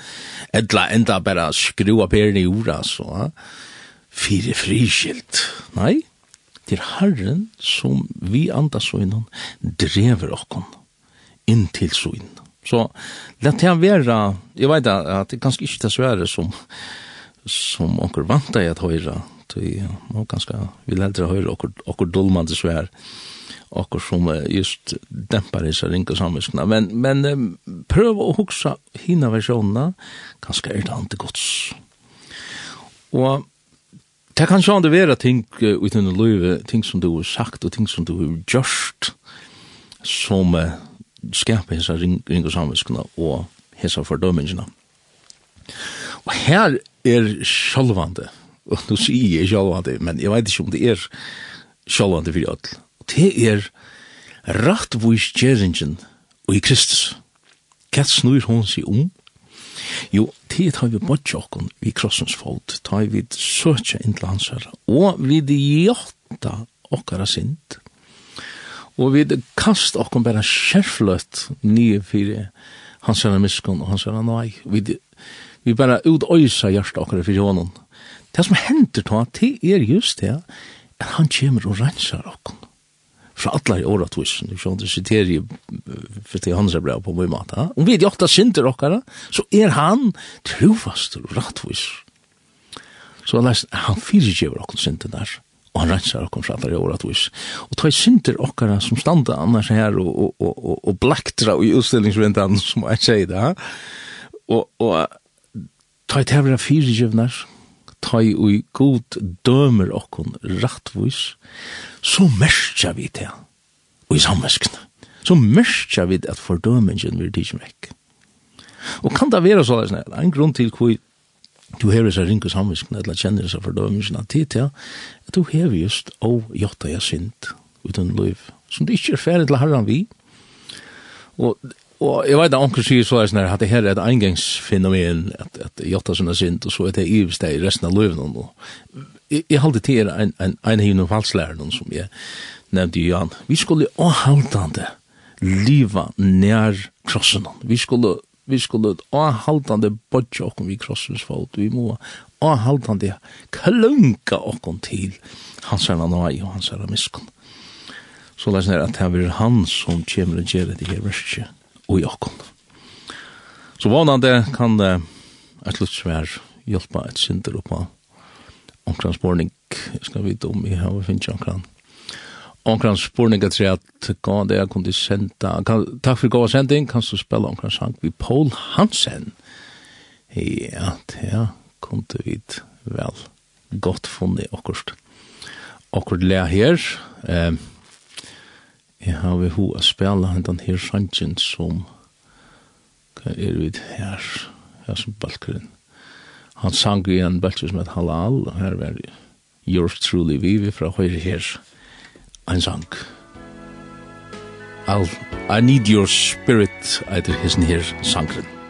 eller enda bara skrua peren i jorda så fyrir friskilt. Nei Det er Herren som vi andas søgnen drever okkon inn til søgnen. Så lett det være, jeg vet at det er ganske ikke det svære som, som onker vant deg at høyre, vi må ganske, vi lærte høyre okker, okker til svær, okker som just dempar disse ringe samviskene. Men, men prøv å huksa hina versjonene, ganske er det antigods. Og Det kan sjå om det vera ting uh, uten å løyve, ting som du har sagt og ting som du har gjørst, som uh, skaper hessa ring, ring og samviskene og hessa fordømmingene. Og her er sjølvande, og nå sier jeg sjølvande, men jeg vet ikke om det er sjølvande for jødel. Det er rettvis gjerringen og i Kristus. Hva snur hon seg om? Jo, tid har vi bort okkon vi krossens fot, ta vi søtja inn til hans herre, og vi jotta okkara sint, og vi kast okkon bara skjerfløtt nye fyrir hans herre miskon og hans herre nøy, vi, vi bara utøysa hjertet okkara fyrir honom. Det som hender ta, det er just det, at han kommer og rensar okkon fra alla i året tusen, ikke sant? Det sitter i første hans brev på min måte. Om vi er de åtta synder okkara, så er han trofast og rattvis. Så han, han fyrir fyrirgjever okkar synder der, og han rensar okkar fra alla i året tusen. Og ta i synder okkara som standa annars her og, og, og, og, og blaktra i utstillingsvindan, som jeg sier det. Og, og ta i tevra fyrir fyrirgjevnar, ta i ui god dømer okkon rattvois, så merkja vi det, og i samveskene, så merkja vi at fordømingen vil tidsje vekk. Og kan det være så, det er en grunn til hvor du hever seg ringe samveskene, eller kjenner seg fordømingen av tid til, at du hever just, å, jotta jeg synd, uten liv, som du ikke er ferdig til herren vi, og Og jeg vet at onker sier så er sånn at det her er et engangsfenomen at, at jotta sånn er sint, og så er det ivs det i resten av løven. Og jeg, jeg halte til en, en, en hivn og falslæren som jeg nevnte i Jan. Vi skulle avhaltande liva nær krossen. Vi skulle vi skulle avhaltande bodja okkom vi krossens fot. Vi må avhaltande klunka okkom til hans herra nøy og hans herra miskunn. Så det er sånn at det er han som kommer og gjør det her verset og i okkon. Så vanande kan det et luttsvær hjelpa et synder oppa omkran spårning. Jeg skal vite om jeg har finnet omkran. Omkran spårning er at gå det jeg kunne senda. Kan, takk for gå sending. Kan du spela omkran sang vi Paul Hansen? Ja, det kunne vi vel godt funnet okkurst. Akkurat le her. Eh, jeg har vi ho å spela hentan her sangen som hva er vi her? Her som balkeren. Han sang i en balker som et halal og her var yours truly vi vi fra høyre her. En sang. I'll, I need your spirit etter hisen her sangren.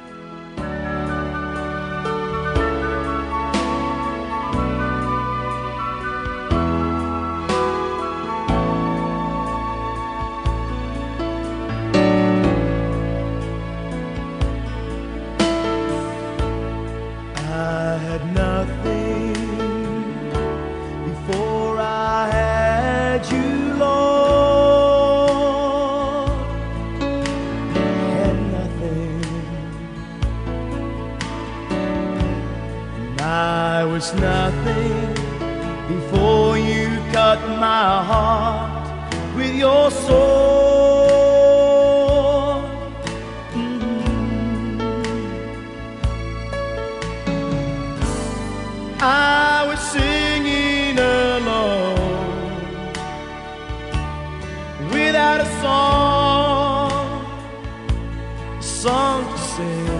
say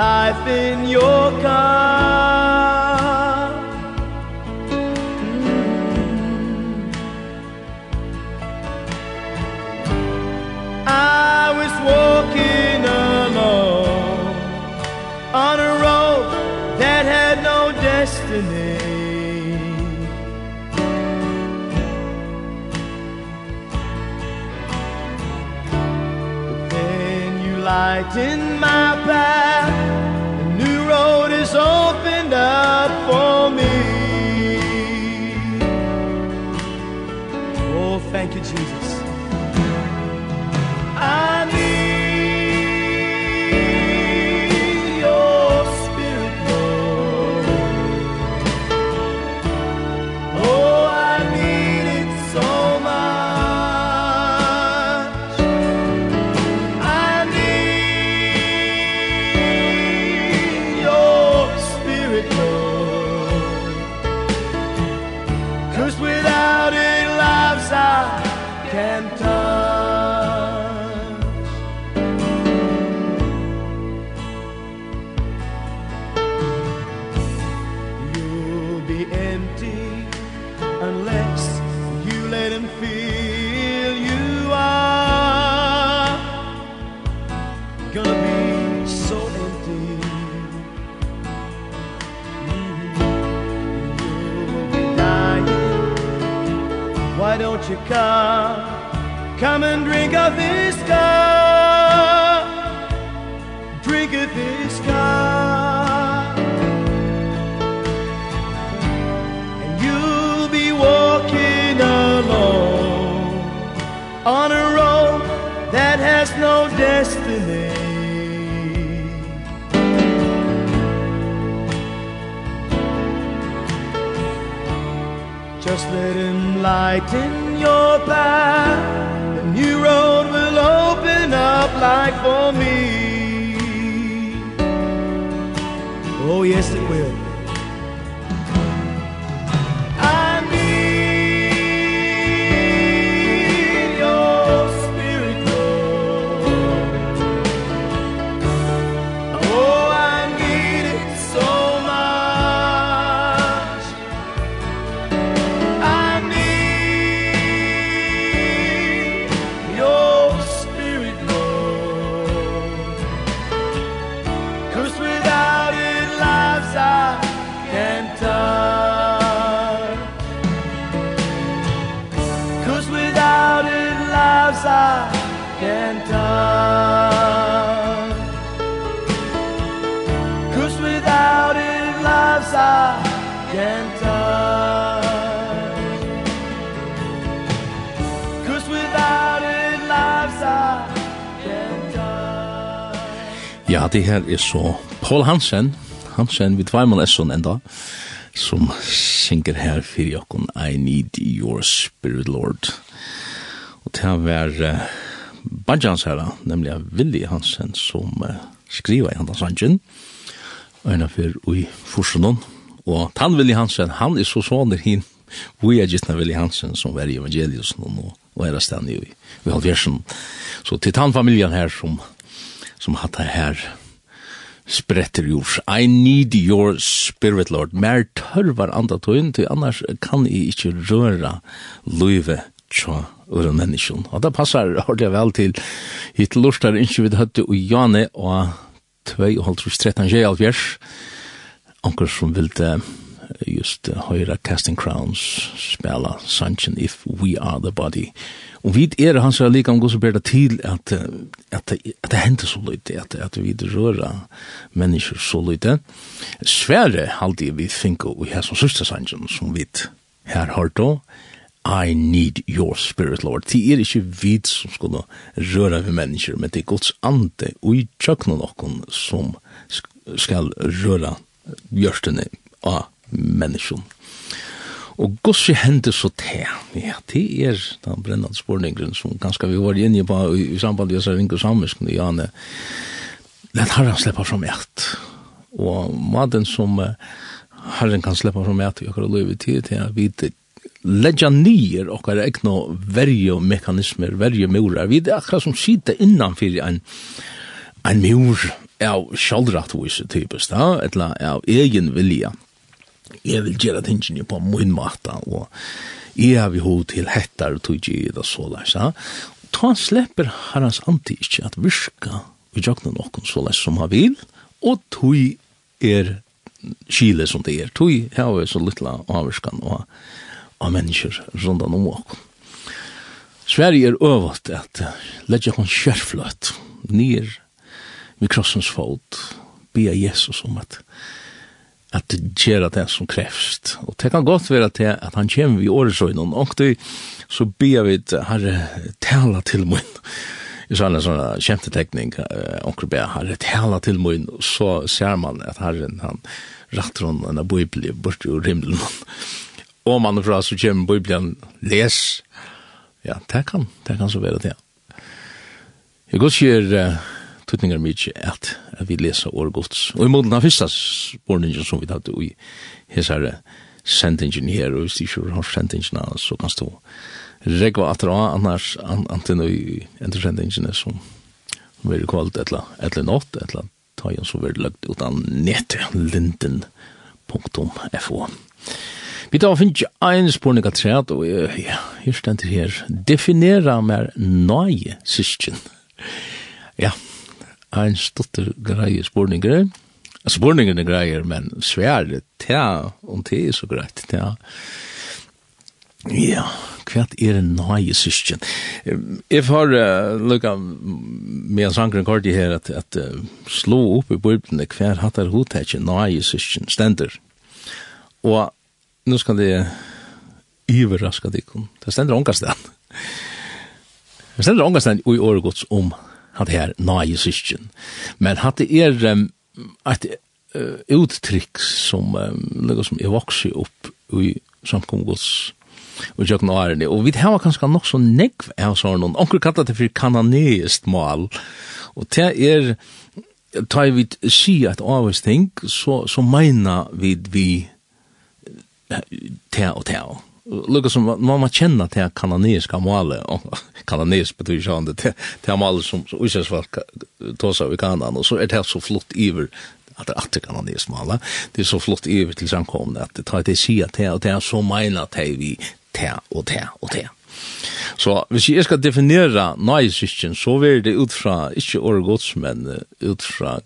life in your car. Come and drink of this cup Drink of this cup And you'll be walking alone On a road that has no destiny. Just let him lighten your path like for me. Oh yes at det her er så Paul Hansen, Hansen vi tveimal esson enda, som synger her for jokken I Need Your Spirit Lord. Og det var uh, Bajans her, nemlig Willi Hansen, som uh, skriver i handa sangen, øyna fyrir ui Forsunon, og Tan Willi Hansen, han er så sånn hin, vi er gittna Willi Hansen, som var i evangeliet, og, og er stand i, i halvfjersen. Så til Tan-familien her, som, som hatt det her, spretter jord. I need your spirit, Lord. Mer tørvar andre tøyen, til annars kan I ikke røra løyve tja ur menneskjon. Og det passar jeg vel til hit lortar ikke vi høtte og Jane og 2, og 14, 14, 14, 14, Anker som vil det just uh, høyra Casting Crowns spela Sanchen If We Are The Body. Og vi er hans er like om gos og berda til at, at, at det hender så lite, at, at vi røra mennesker så lite. Sverre halde vi finko vi her som sørste Sanchen som vi her har då, I need your spirit, Lord. Det er ikke vi som skulle røra vi mennesker, men det er Guds ande og i tjøkken noen som skal røra bjørstene av menneskjon. Og gossi hendur så te, ja, te er den brennande spurningren som ganske vi var inne på i, i samband med Ringo Samisk, og Janne, den har han sleppa fram ett. Og maden som uh, Herren kan sleppa fram ett i okkar løyvi tid til at vi leggja nyer okkar egna verði murar. Vi er akkurat som sitter innanfyr en, en mur av sjaldrattvise typisk, da, etla av egen vilja jeg vil gjøre tingene på min måte, og jeg har vi hod til hettar og tog i det så der, så. Ta slipper herrens anti ikke at virka vi jøkna noen så der som han vil, og tog er kile som det er. Tog har vi så littla avvirskan og av mennesker rundt om oss. Sverige er øvått at letja hon kjærfløtt nir ved krossens fot, bia Jesus om at at gjøre det som krevst. Og det kan godt være til at han kommer i åresøgnen, og det så ber vi herre tala til min. Jeg sa en sånn kjempetekning, onker ber herre tala til min, og så ser man at herren han ratter hon en bibel bort ur himmelen. Og man fra så kommer bibelen, les. Ja, det kan, det kan så være det. Jeg går ikke uh, tutningar mykje at, at vi lesa år gods. Og i måten av fyrsta spårningen som vi tatt i hessare sendingen her, og hvis du ikke har sendingen av, så kan stå regva at ra, annars anten i entersendingene som veri kvalt etla, etla nått, etla ta jo som veri lagt utan netlinden.fo. Vi tar finn ikke en spurning av træt, og ja, her stender her, definera mer nøye syskjen. Ja, ein stotter greie spurninger. Spurningene greier, men svære, tja, om det er så greit, tja. Ja, kvært er en nøye syskjen. Jeg får uh, lukka med en sangren kort i her at, at uh, slå opp i bøybdene hver hatt er hodtetje nøye syskjen stender. Og nå skal det iverraska dikken. Det stender ångastan. Det stender ångastan i åregods om hatt her nai syskjen. Men hatt det er um, et uh, uttrykk som, um, som er vokset opp i samkomgods og jøkken og det. Og vi har kanskje nok så negv av sånn, og onker kallar det for kananeist mal, og det er, ta vi si at avvist ting, så, så meina vi vi te og te og lukka som man må kjenna til kananiska måle, kananisk betyr jo det, til måle som uisesvalg tåsa i kanan, og så er det så flott iver, at det er atter kananisk måle, det er så flott iver til samkomne, at det tar det sia til, og det er så meina til vi til og til og til. Så hvis jeg skal definera nøysysken, så vil det ut fra, ikke åregods, men ut fra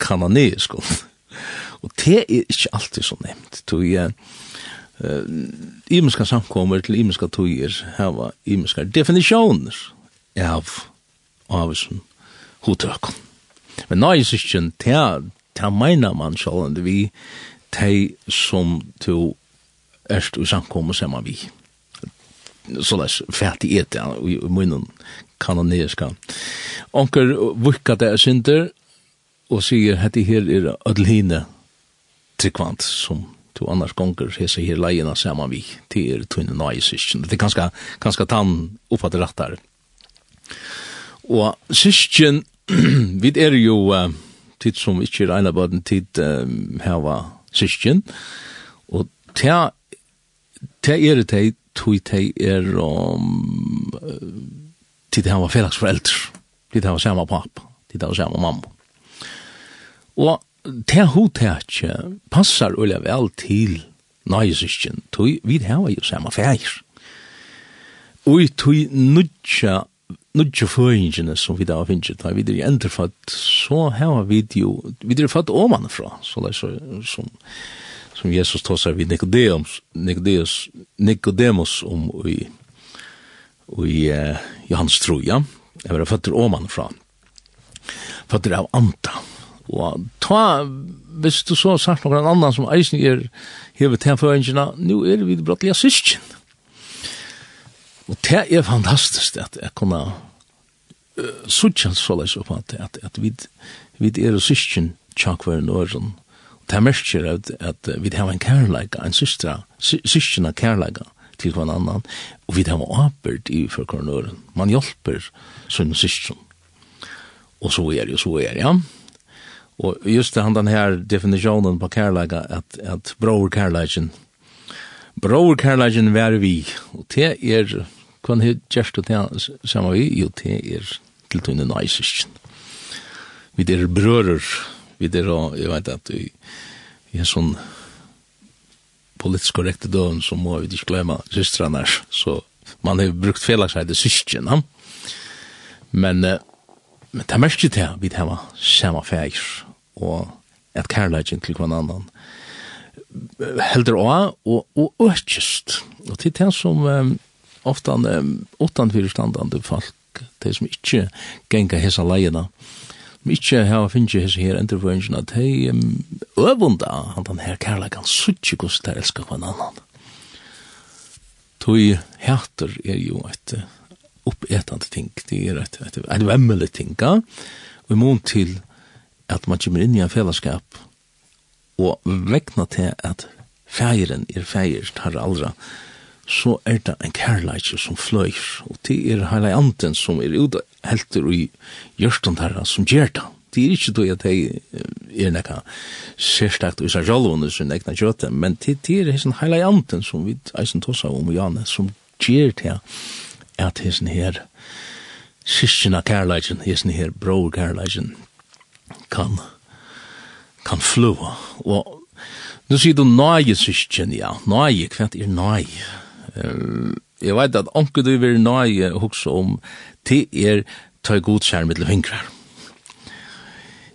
kananisk, og det er ikke alltid så nevnt, tog jeg, uh, uh, imenska samkommer til imenska tøyer hava imenska definisjoner av avisen hodtøkken. Men nei, syskjen, ta, ta meina man sjålande vi, tei som to erst og samkommer sema vi. Så leis, fætig et, ja, i munnen kanoniska. Onker vukka det synder, og sier, hette her er ødline tryggvant som to annars gonger hese her leina saman vi til tunne nøysisken. Det er ganske, ganske tann oppfatt her. Og sysken, vi er jo uh, tid som ikkje regna baden tid um, var sysken, og til er det tog te er um, tid heva felags foreldre, tid heva sama pappa, tid heva sama mamma. Og det hotekje passar ulla vel til nøyesysken, tog vi hava jo samme fægir. Og tog nudja, nudja føringene som vi da har finnst, da vi er enderfatt, så hava vi jo, vi er fatt omanfra, så det er som, som Jesus tåsar vid Nicodemus, Nicodemus, Nicodemus om i, i uh, Johans troja, jeg var fatt oman fra, fatt av anta, Og ta, hvis du så har sagt noen annan som eisen er hevet til tenføringene, nå er vi det brattelig syskjen. Og det er fantastisk at jeg kunne uh, suttja så leis opp at, at, at vi, vi er syskjen tjakk hver nøren. Og det er mest at, at vi har en kærleika, en systra, systjena kærleika til hver annan, og vi har apert i for hver nøren. Man hjelper sånn syskjen. Og så er det, og så er det, ja. Og just det han den her definisjonen på kærleika, at, at bror kärlegen. Bror kärlegen vær vi og det är kan gjerst og det samme vi jo det er til tunne nice. Vi det bröder, vi det jeg vet at vi vi er sånn politisk korrekte døden, så må vi ikke glemme systrene her, Så man har brukt felaktighet i ja. Men, men det er mest ikke det vi har samme feir og et kærleikin til hver annan heldur av og, og økjest. Og til det som um, ofta um, utanfyrstandande folk, de som ikkje genga hessa leina, som ikkje hava finnje hessa her intervention, at de um, øvunda han den her kærleikan suttje gos der elskar hver annan. Tui hætter er jo et oppetande ting, det er et, et, et, et vemmelig ting, ja? og i mån til at man kommer inn i en fellesskap, og vekna til at feiren er feir tar aldra, så er det en kærleik som fløyr, og det er heile anten som er ute helter i gjørstand herra som gjør det. Det er ikke det at jeg er nekka sérstakt og især sjálvunni sin egna kjøte, men det er heisen heile anten som vi eisen tossa om og jane, som gjør det at heisen her sysina kærleikin, heisen her bror kærleikin, kan, kan flua. Og nu sier du nøye syskjen, ja. Nøye, hva er nøye? Uh, jeg vet at anker du vil nøye hukse om til er ta god skjær med til.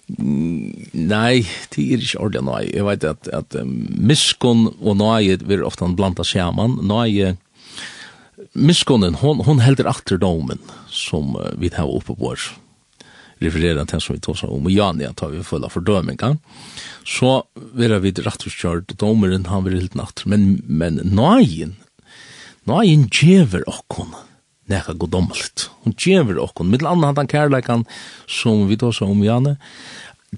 Nei, det er ikke ordentlig nøye. Jeg vet at, at um, miskunn og nøye vil ofte blanda sammen. Nøye, miskunnen, hon, hon helder atterdomen som uh, vi tar oppe på oss referera til som vi tåsar om, og Jan, ja, tar vi fulla fordøminga, så vil vi rattvurskjørt, domeren han vil helt natt, men, men nøyen, nøyen djever okkon, nekka godommelt, hun djever okkon, mitt anna han kærleikan, som vi tåsar om, Jan,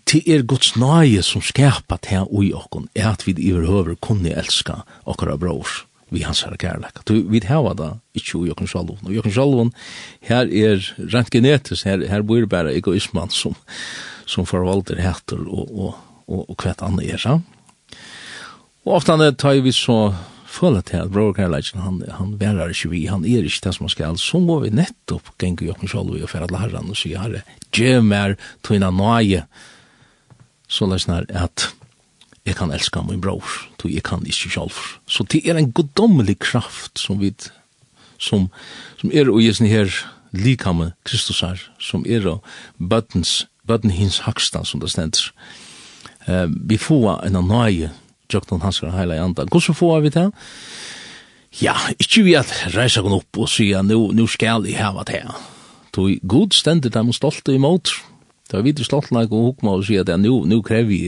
Det er Guds nøye som skapar det ui okkon, er at vi i overhøver kunne elska okkara brors vi hans herre kærlek. Du, Vi hava da ikkje ui jokken sjalvun. Og jokken sjalvun, her er rent genetisk, her, her bor bare egoisman som, som forvalter heter og, og, og, og kvett anna er. Ja? Og ofta han tar vi så føler til at bror Kærlek, han, han værer ikke vi, han er ikke det som han skal, så må vi nettopp genge jokken sjalvun og færa til herren og sier herre, gjem mer tøyna nøye, så løsner at jeg kan elska min bror, tog jeg kan ikke selv. Så det er en goddommelig kraft som vi, som, som er og jesne her likamme Kristus her, som er og bøttens, bøtten hins haksta, som det stender. Uh, vi får en nøye, Jokton Hansker og Heila Janda. Hvordan får vi det? Ja, ikke vi at reisa henne opp og sier, nu, nu skal jeg hava det her. Tog god stendet dem stolte imot. Da er vi til stolte og hukma og sier at nu, nu krever vi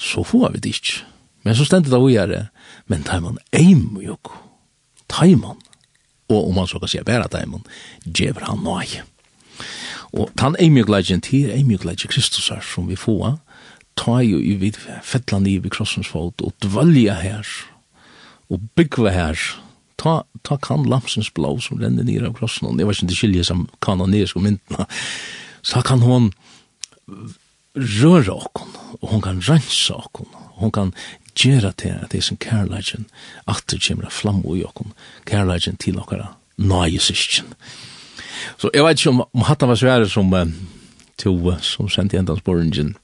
så får vi det ikke. Men så stendet det å gjøre, men tar man eim jo, tar man, og om man så kan si bare tar man, djever han nøy. Og tan eim jo gledjen til, eim jo gledjen Kristus her, som vi får, tar jo i vid fettland i vid krossens fot, og dvalja her, og byggva her, ta, ta kan lamsens blå som renner nir av krossen, og det var ikke det skilje som kanonisk og myndene, så kan hon røra okkon, og hon kan rensa okkon, og hon kan gjera til at det er som kærleikin atter kjemra flam i okkon, kærleikjen til okkara nøye syskjen. Så jeg vet ikke om, om hatt var svære som uh, to, uh, som sendte enda sporingen,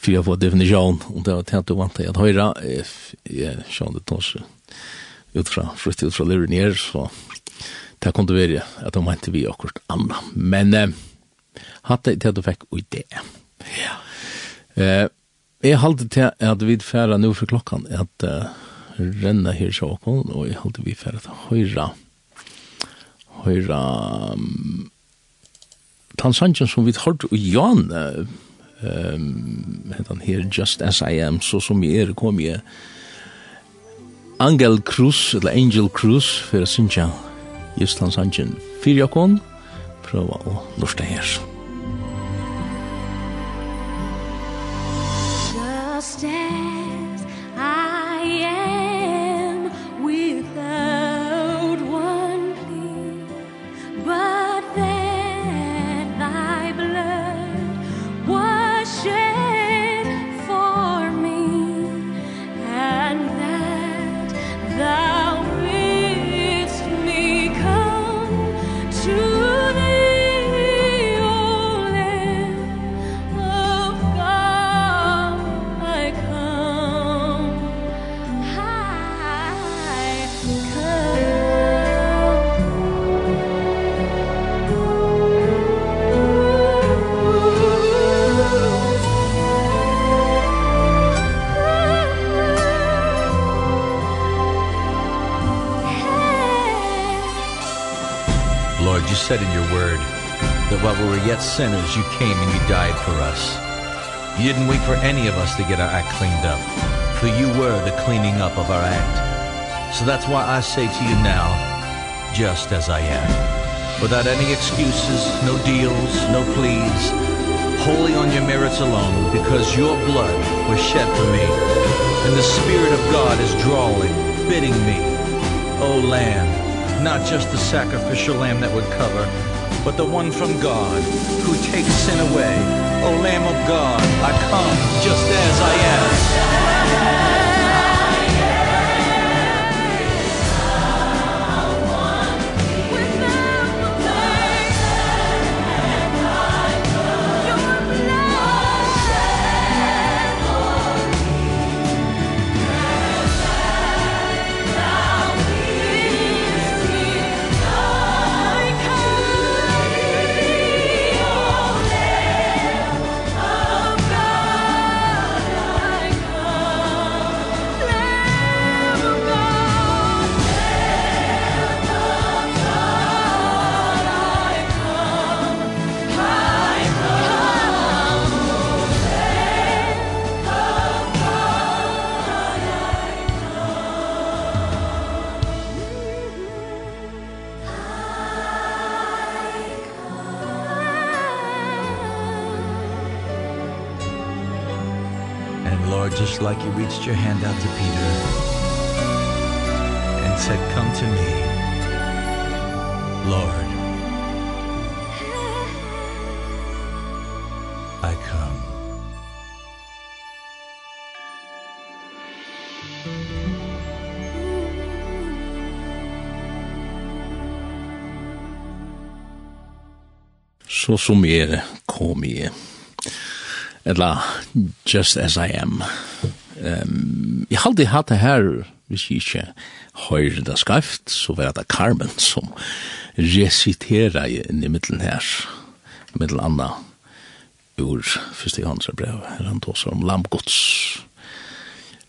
for jeg får definisjon, og det var til at du vant til at høyra, jeg sjån det tås ut fra, flyttet ut fra lyren her, så det kom til å være at de mente vi akkurat anna. Men, uh, hatt det til at du fikk ui det. Ja. Eh, jeg halte til at vi færa nå for klokkan, at uh, renna her sjåkon, og jeg halte vi færa til høyra, høyra, um, tansanjen som vi hørte og Jan, um, han her Just As I Am, så som jeg er, kom jeg, Angel Cruz, eller Angel Cruz, for å synge, just tansanjen, fyrir jokon, prøve å lorte her. sinners, you came and you died for us. You didn't wait for any of us to get our act cleaned up, for you were the cleaning up of our act. So that's why I say to you now, just as I am. Without any excuses, no deals, no pleas, wholly on your merits alone, because your blood was shed for me, and the Spirit of God is drawing, bidding me, O Lamb, not just the sacrificial lamb that would cover, but the one from God who takes sin away. O Lamb of God, I come just as I am. så som jeg kom i, eller just as I am. Um, jeg har aldri hatt det her, hvis jeg ikke høyre det skreft, så var det Carmen som resiterer inn i middelen her, middelen anna, ur første Johannes brev, her han tåser om lampgods,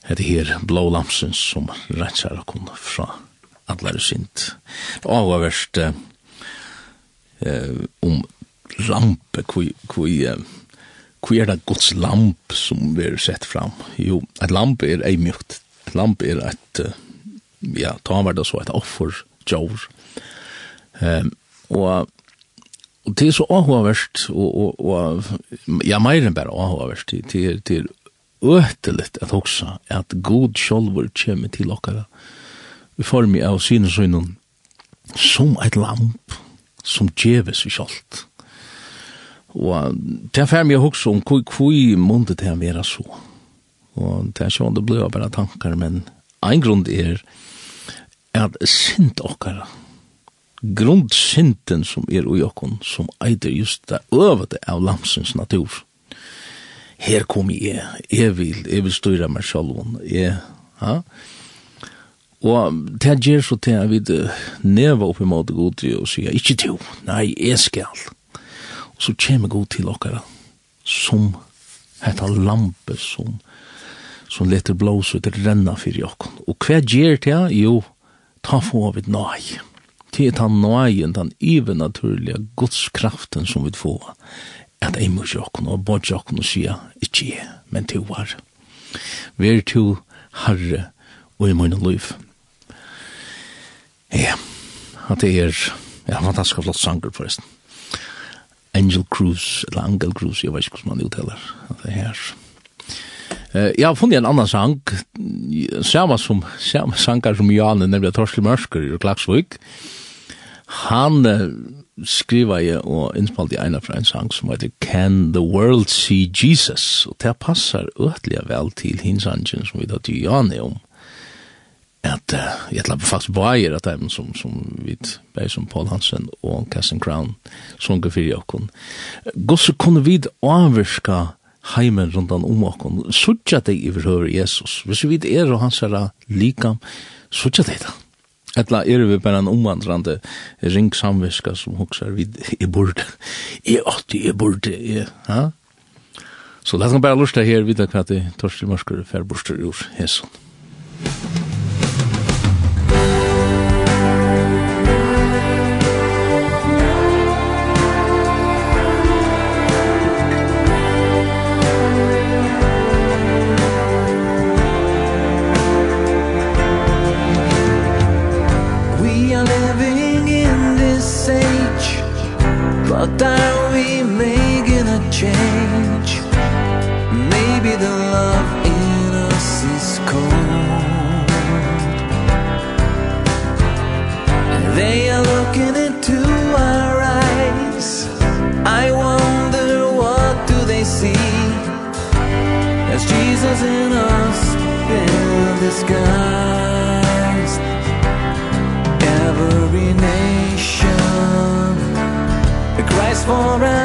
hette her blå lamsen som rensar og kun fra adlare sint. Og avverst eh, om lampe, kui, kui, kui er det Guds lamp som vi er sett fram? Jo, et lamp er ei mjukt. Et lamp er et, ja, ta var det så et offer, jord. Um, og, og det er så avhåverst, og, og, og ja, meir enn bare avhåverst, det er, det er øteligt at hoksa at god sjolvor kommer til okkara i form av synesøynun som et lamp som djeves i sjolvor Og det er ferdig å huske om hvor, hvor måtte det være så. Og det er sånn det blir bare tanker, men en grunn er at sint okkara, grundsinten som er ui okkon, som eider just det øvete av lamsens natur. Her kom jeg, jeg vil, jeg vil styra meg selv, jeg, ha? Og det gjør så til at vi neva oppi måte god til og sier, ikke to, nei, jeg skal, så kommer god til okkara som hetta lampe som som leter blås ut renna fyrir okkon. Og hva gjør det? Jo, ta få av et nøy. Det er den nøyen, den even naturlige godskraften som vi får. At jeg må ikke okkon og bodde okkon og sier, ikke jeg, men to var. er to herre og i min liv. Ja, at det er, ja, fantastisk flott sanger forresten. Angel Cruise, eller Angel Cruise, jeg vet ikke hvordan man uttaler det her. Uh, jeg har funnet en annan sang, samme, som, samme sanger som Janne, nemlig Torskil Mørsker i Klagsvik. Han uh, skriver jeg og innspalt i ene fra en sang som heter Can the World See Jesus? Og det passer øtelig vel til hinsangen som vi tar til Janne om at uh, jeg tlapper faktisk på eier at dem som, som vi bare som Paul Hansen og Cassin Crown sunker fyrir okkon. Gosse kunne vi avvirka heimen rundan om okkon, sutja deg i forhøver Jesus. Hvis vi er og hans er likam, sutja deg da. Etla er vi bare en omvandrande ring samviska som hoksar vid i borde, i åtti, i borde, i, ha? Så lad oss bare lusta her vidar hva det torstri morskere færborster ur hesson. Musik for us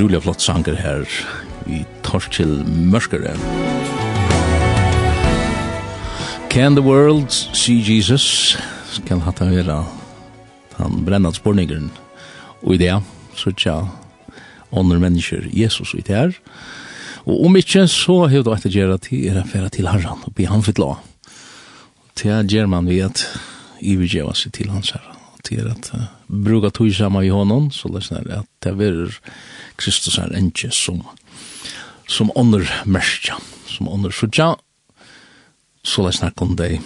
utrolig flott sanger her i Torkil Mørskere. Can the world see Jesus? Skal hatt av hela han brennat spårningeren og i det, så tja ånder mennesker Jesus i det her. Og om ikke, så har du etter gjerra til er affæra til herran og be han fitt la. Til gjer man vi at ivergjeva seg til hans herran. Til at uh, bruka tog samma i honom, så løsner det at det er Kristus er enkje som, som ånder mørkja, som ånder sutja så la snakk om deg,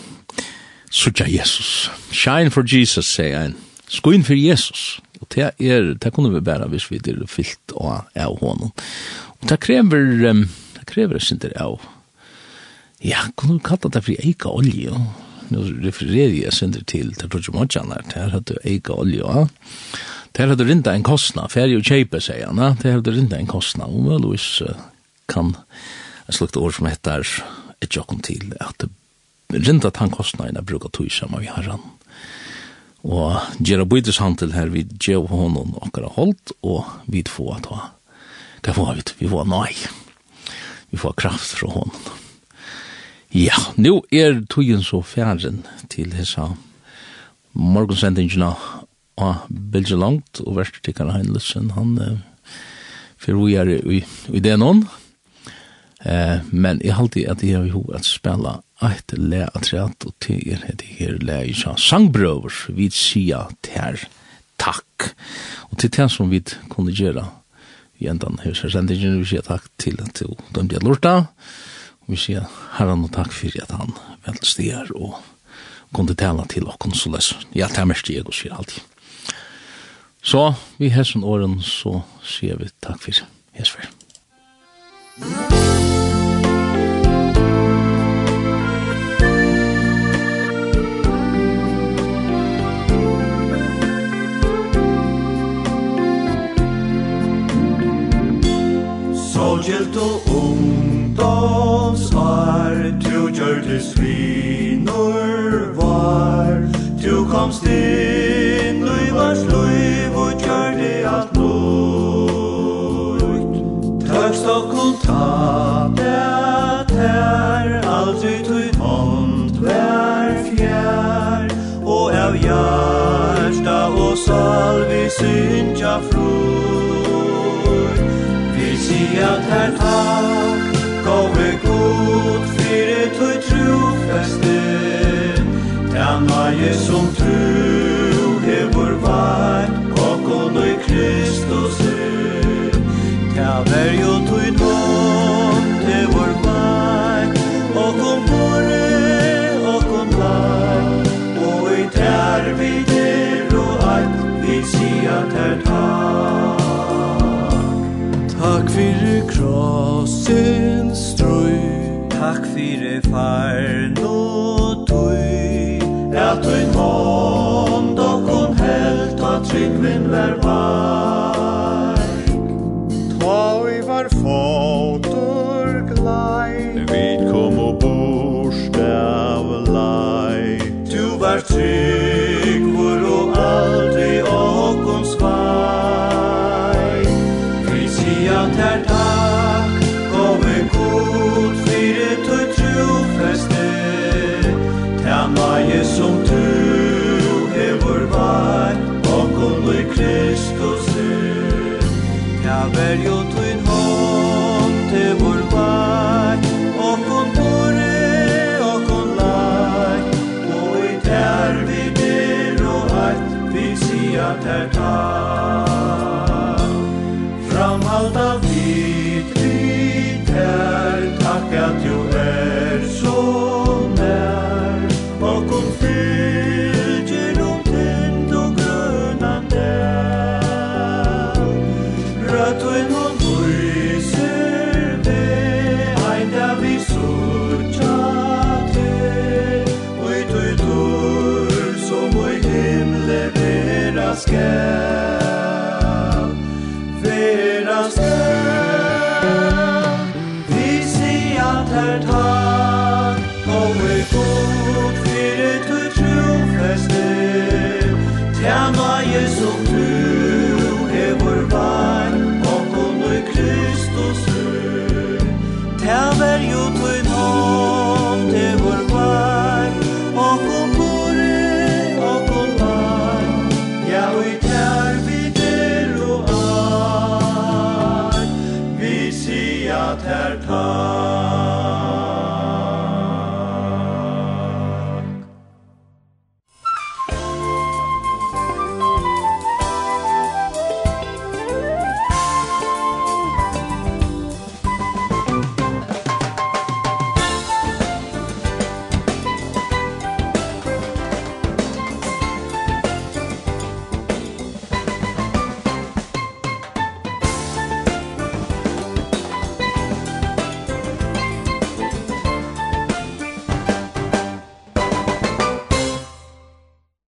sudja Jesus. Shine for Jesus, sier ein. skoin for Jesus. Og det er, det kunne vi bæra hvis vi er fyllt av, av hånden. Og det krever, um, det krever sin der av, ja, kunne vi kalla det for eika olje, og nu refererer jeg sin til, til Roger Mojanar, der hadde eika olje, ja. Det hadde rinda en kostna, ferdig og kjeipe, sier han, det hadde rinda en kostna, og vel, hvis kan en slukt ord som heter et jokken til, at rinda tan kostna jeg bruker tog sammen vi har han. Og gjerra bytes han til her, vi gjev honom akkurat holdt, og vi får at ha, hva får vi, vi var nei, vi får kraft fra honom. Ja, nu er togjen så fjæren til hessa morgonsendingina og bilder langt, og verst tikkar Heinlichsen, han uh, fyrir vi er i, i det noen. Uh, men jeg halte at jeg har jo at spela eit le at og til er det her le i sa sangbrøver, vi sier ter takk. Og til det som vi kunne gjøre, i endan her sendingen, vi sier takk til at du dømte jeg lorta, og vi sier herran og takk for at han velstiger og kunde tala til okkon så les. Ja, det er mest jeg og sier alltid. Så, vi hessen åren, så sier vi takk for hesfer. Solgelt og ungdomsar, tu gjørtes vinor var, tu komst inn, lui var slui, Ta det her, aldri tui hånd vær fjær, og av hjärsta og salvi syndja fror. Vi sier her takk, gove god, fyrir tui trofeste, den maje som tru hevor vart, og i Kristus er. Ta ver jo tui sin strøy Takk fyrir farnum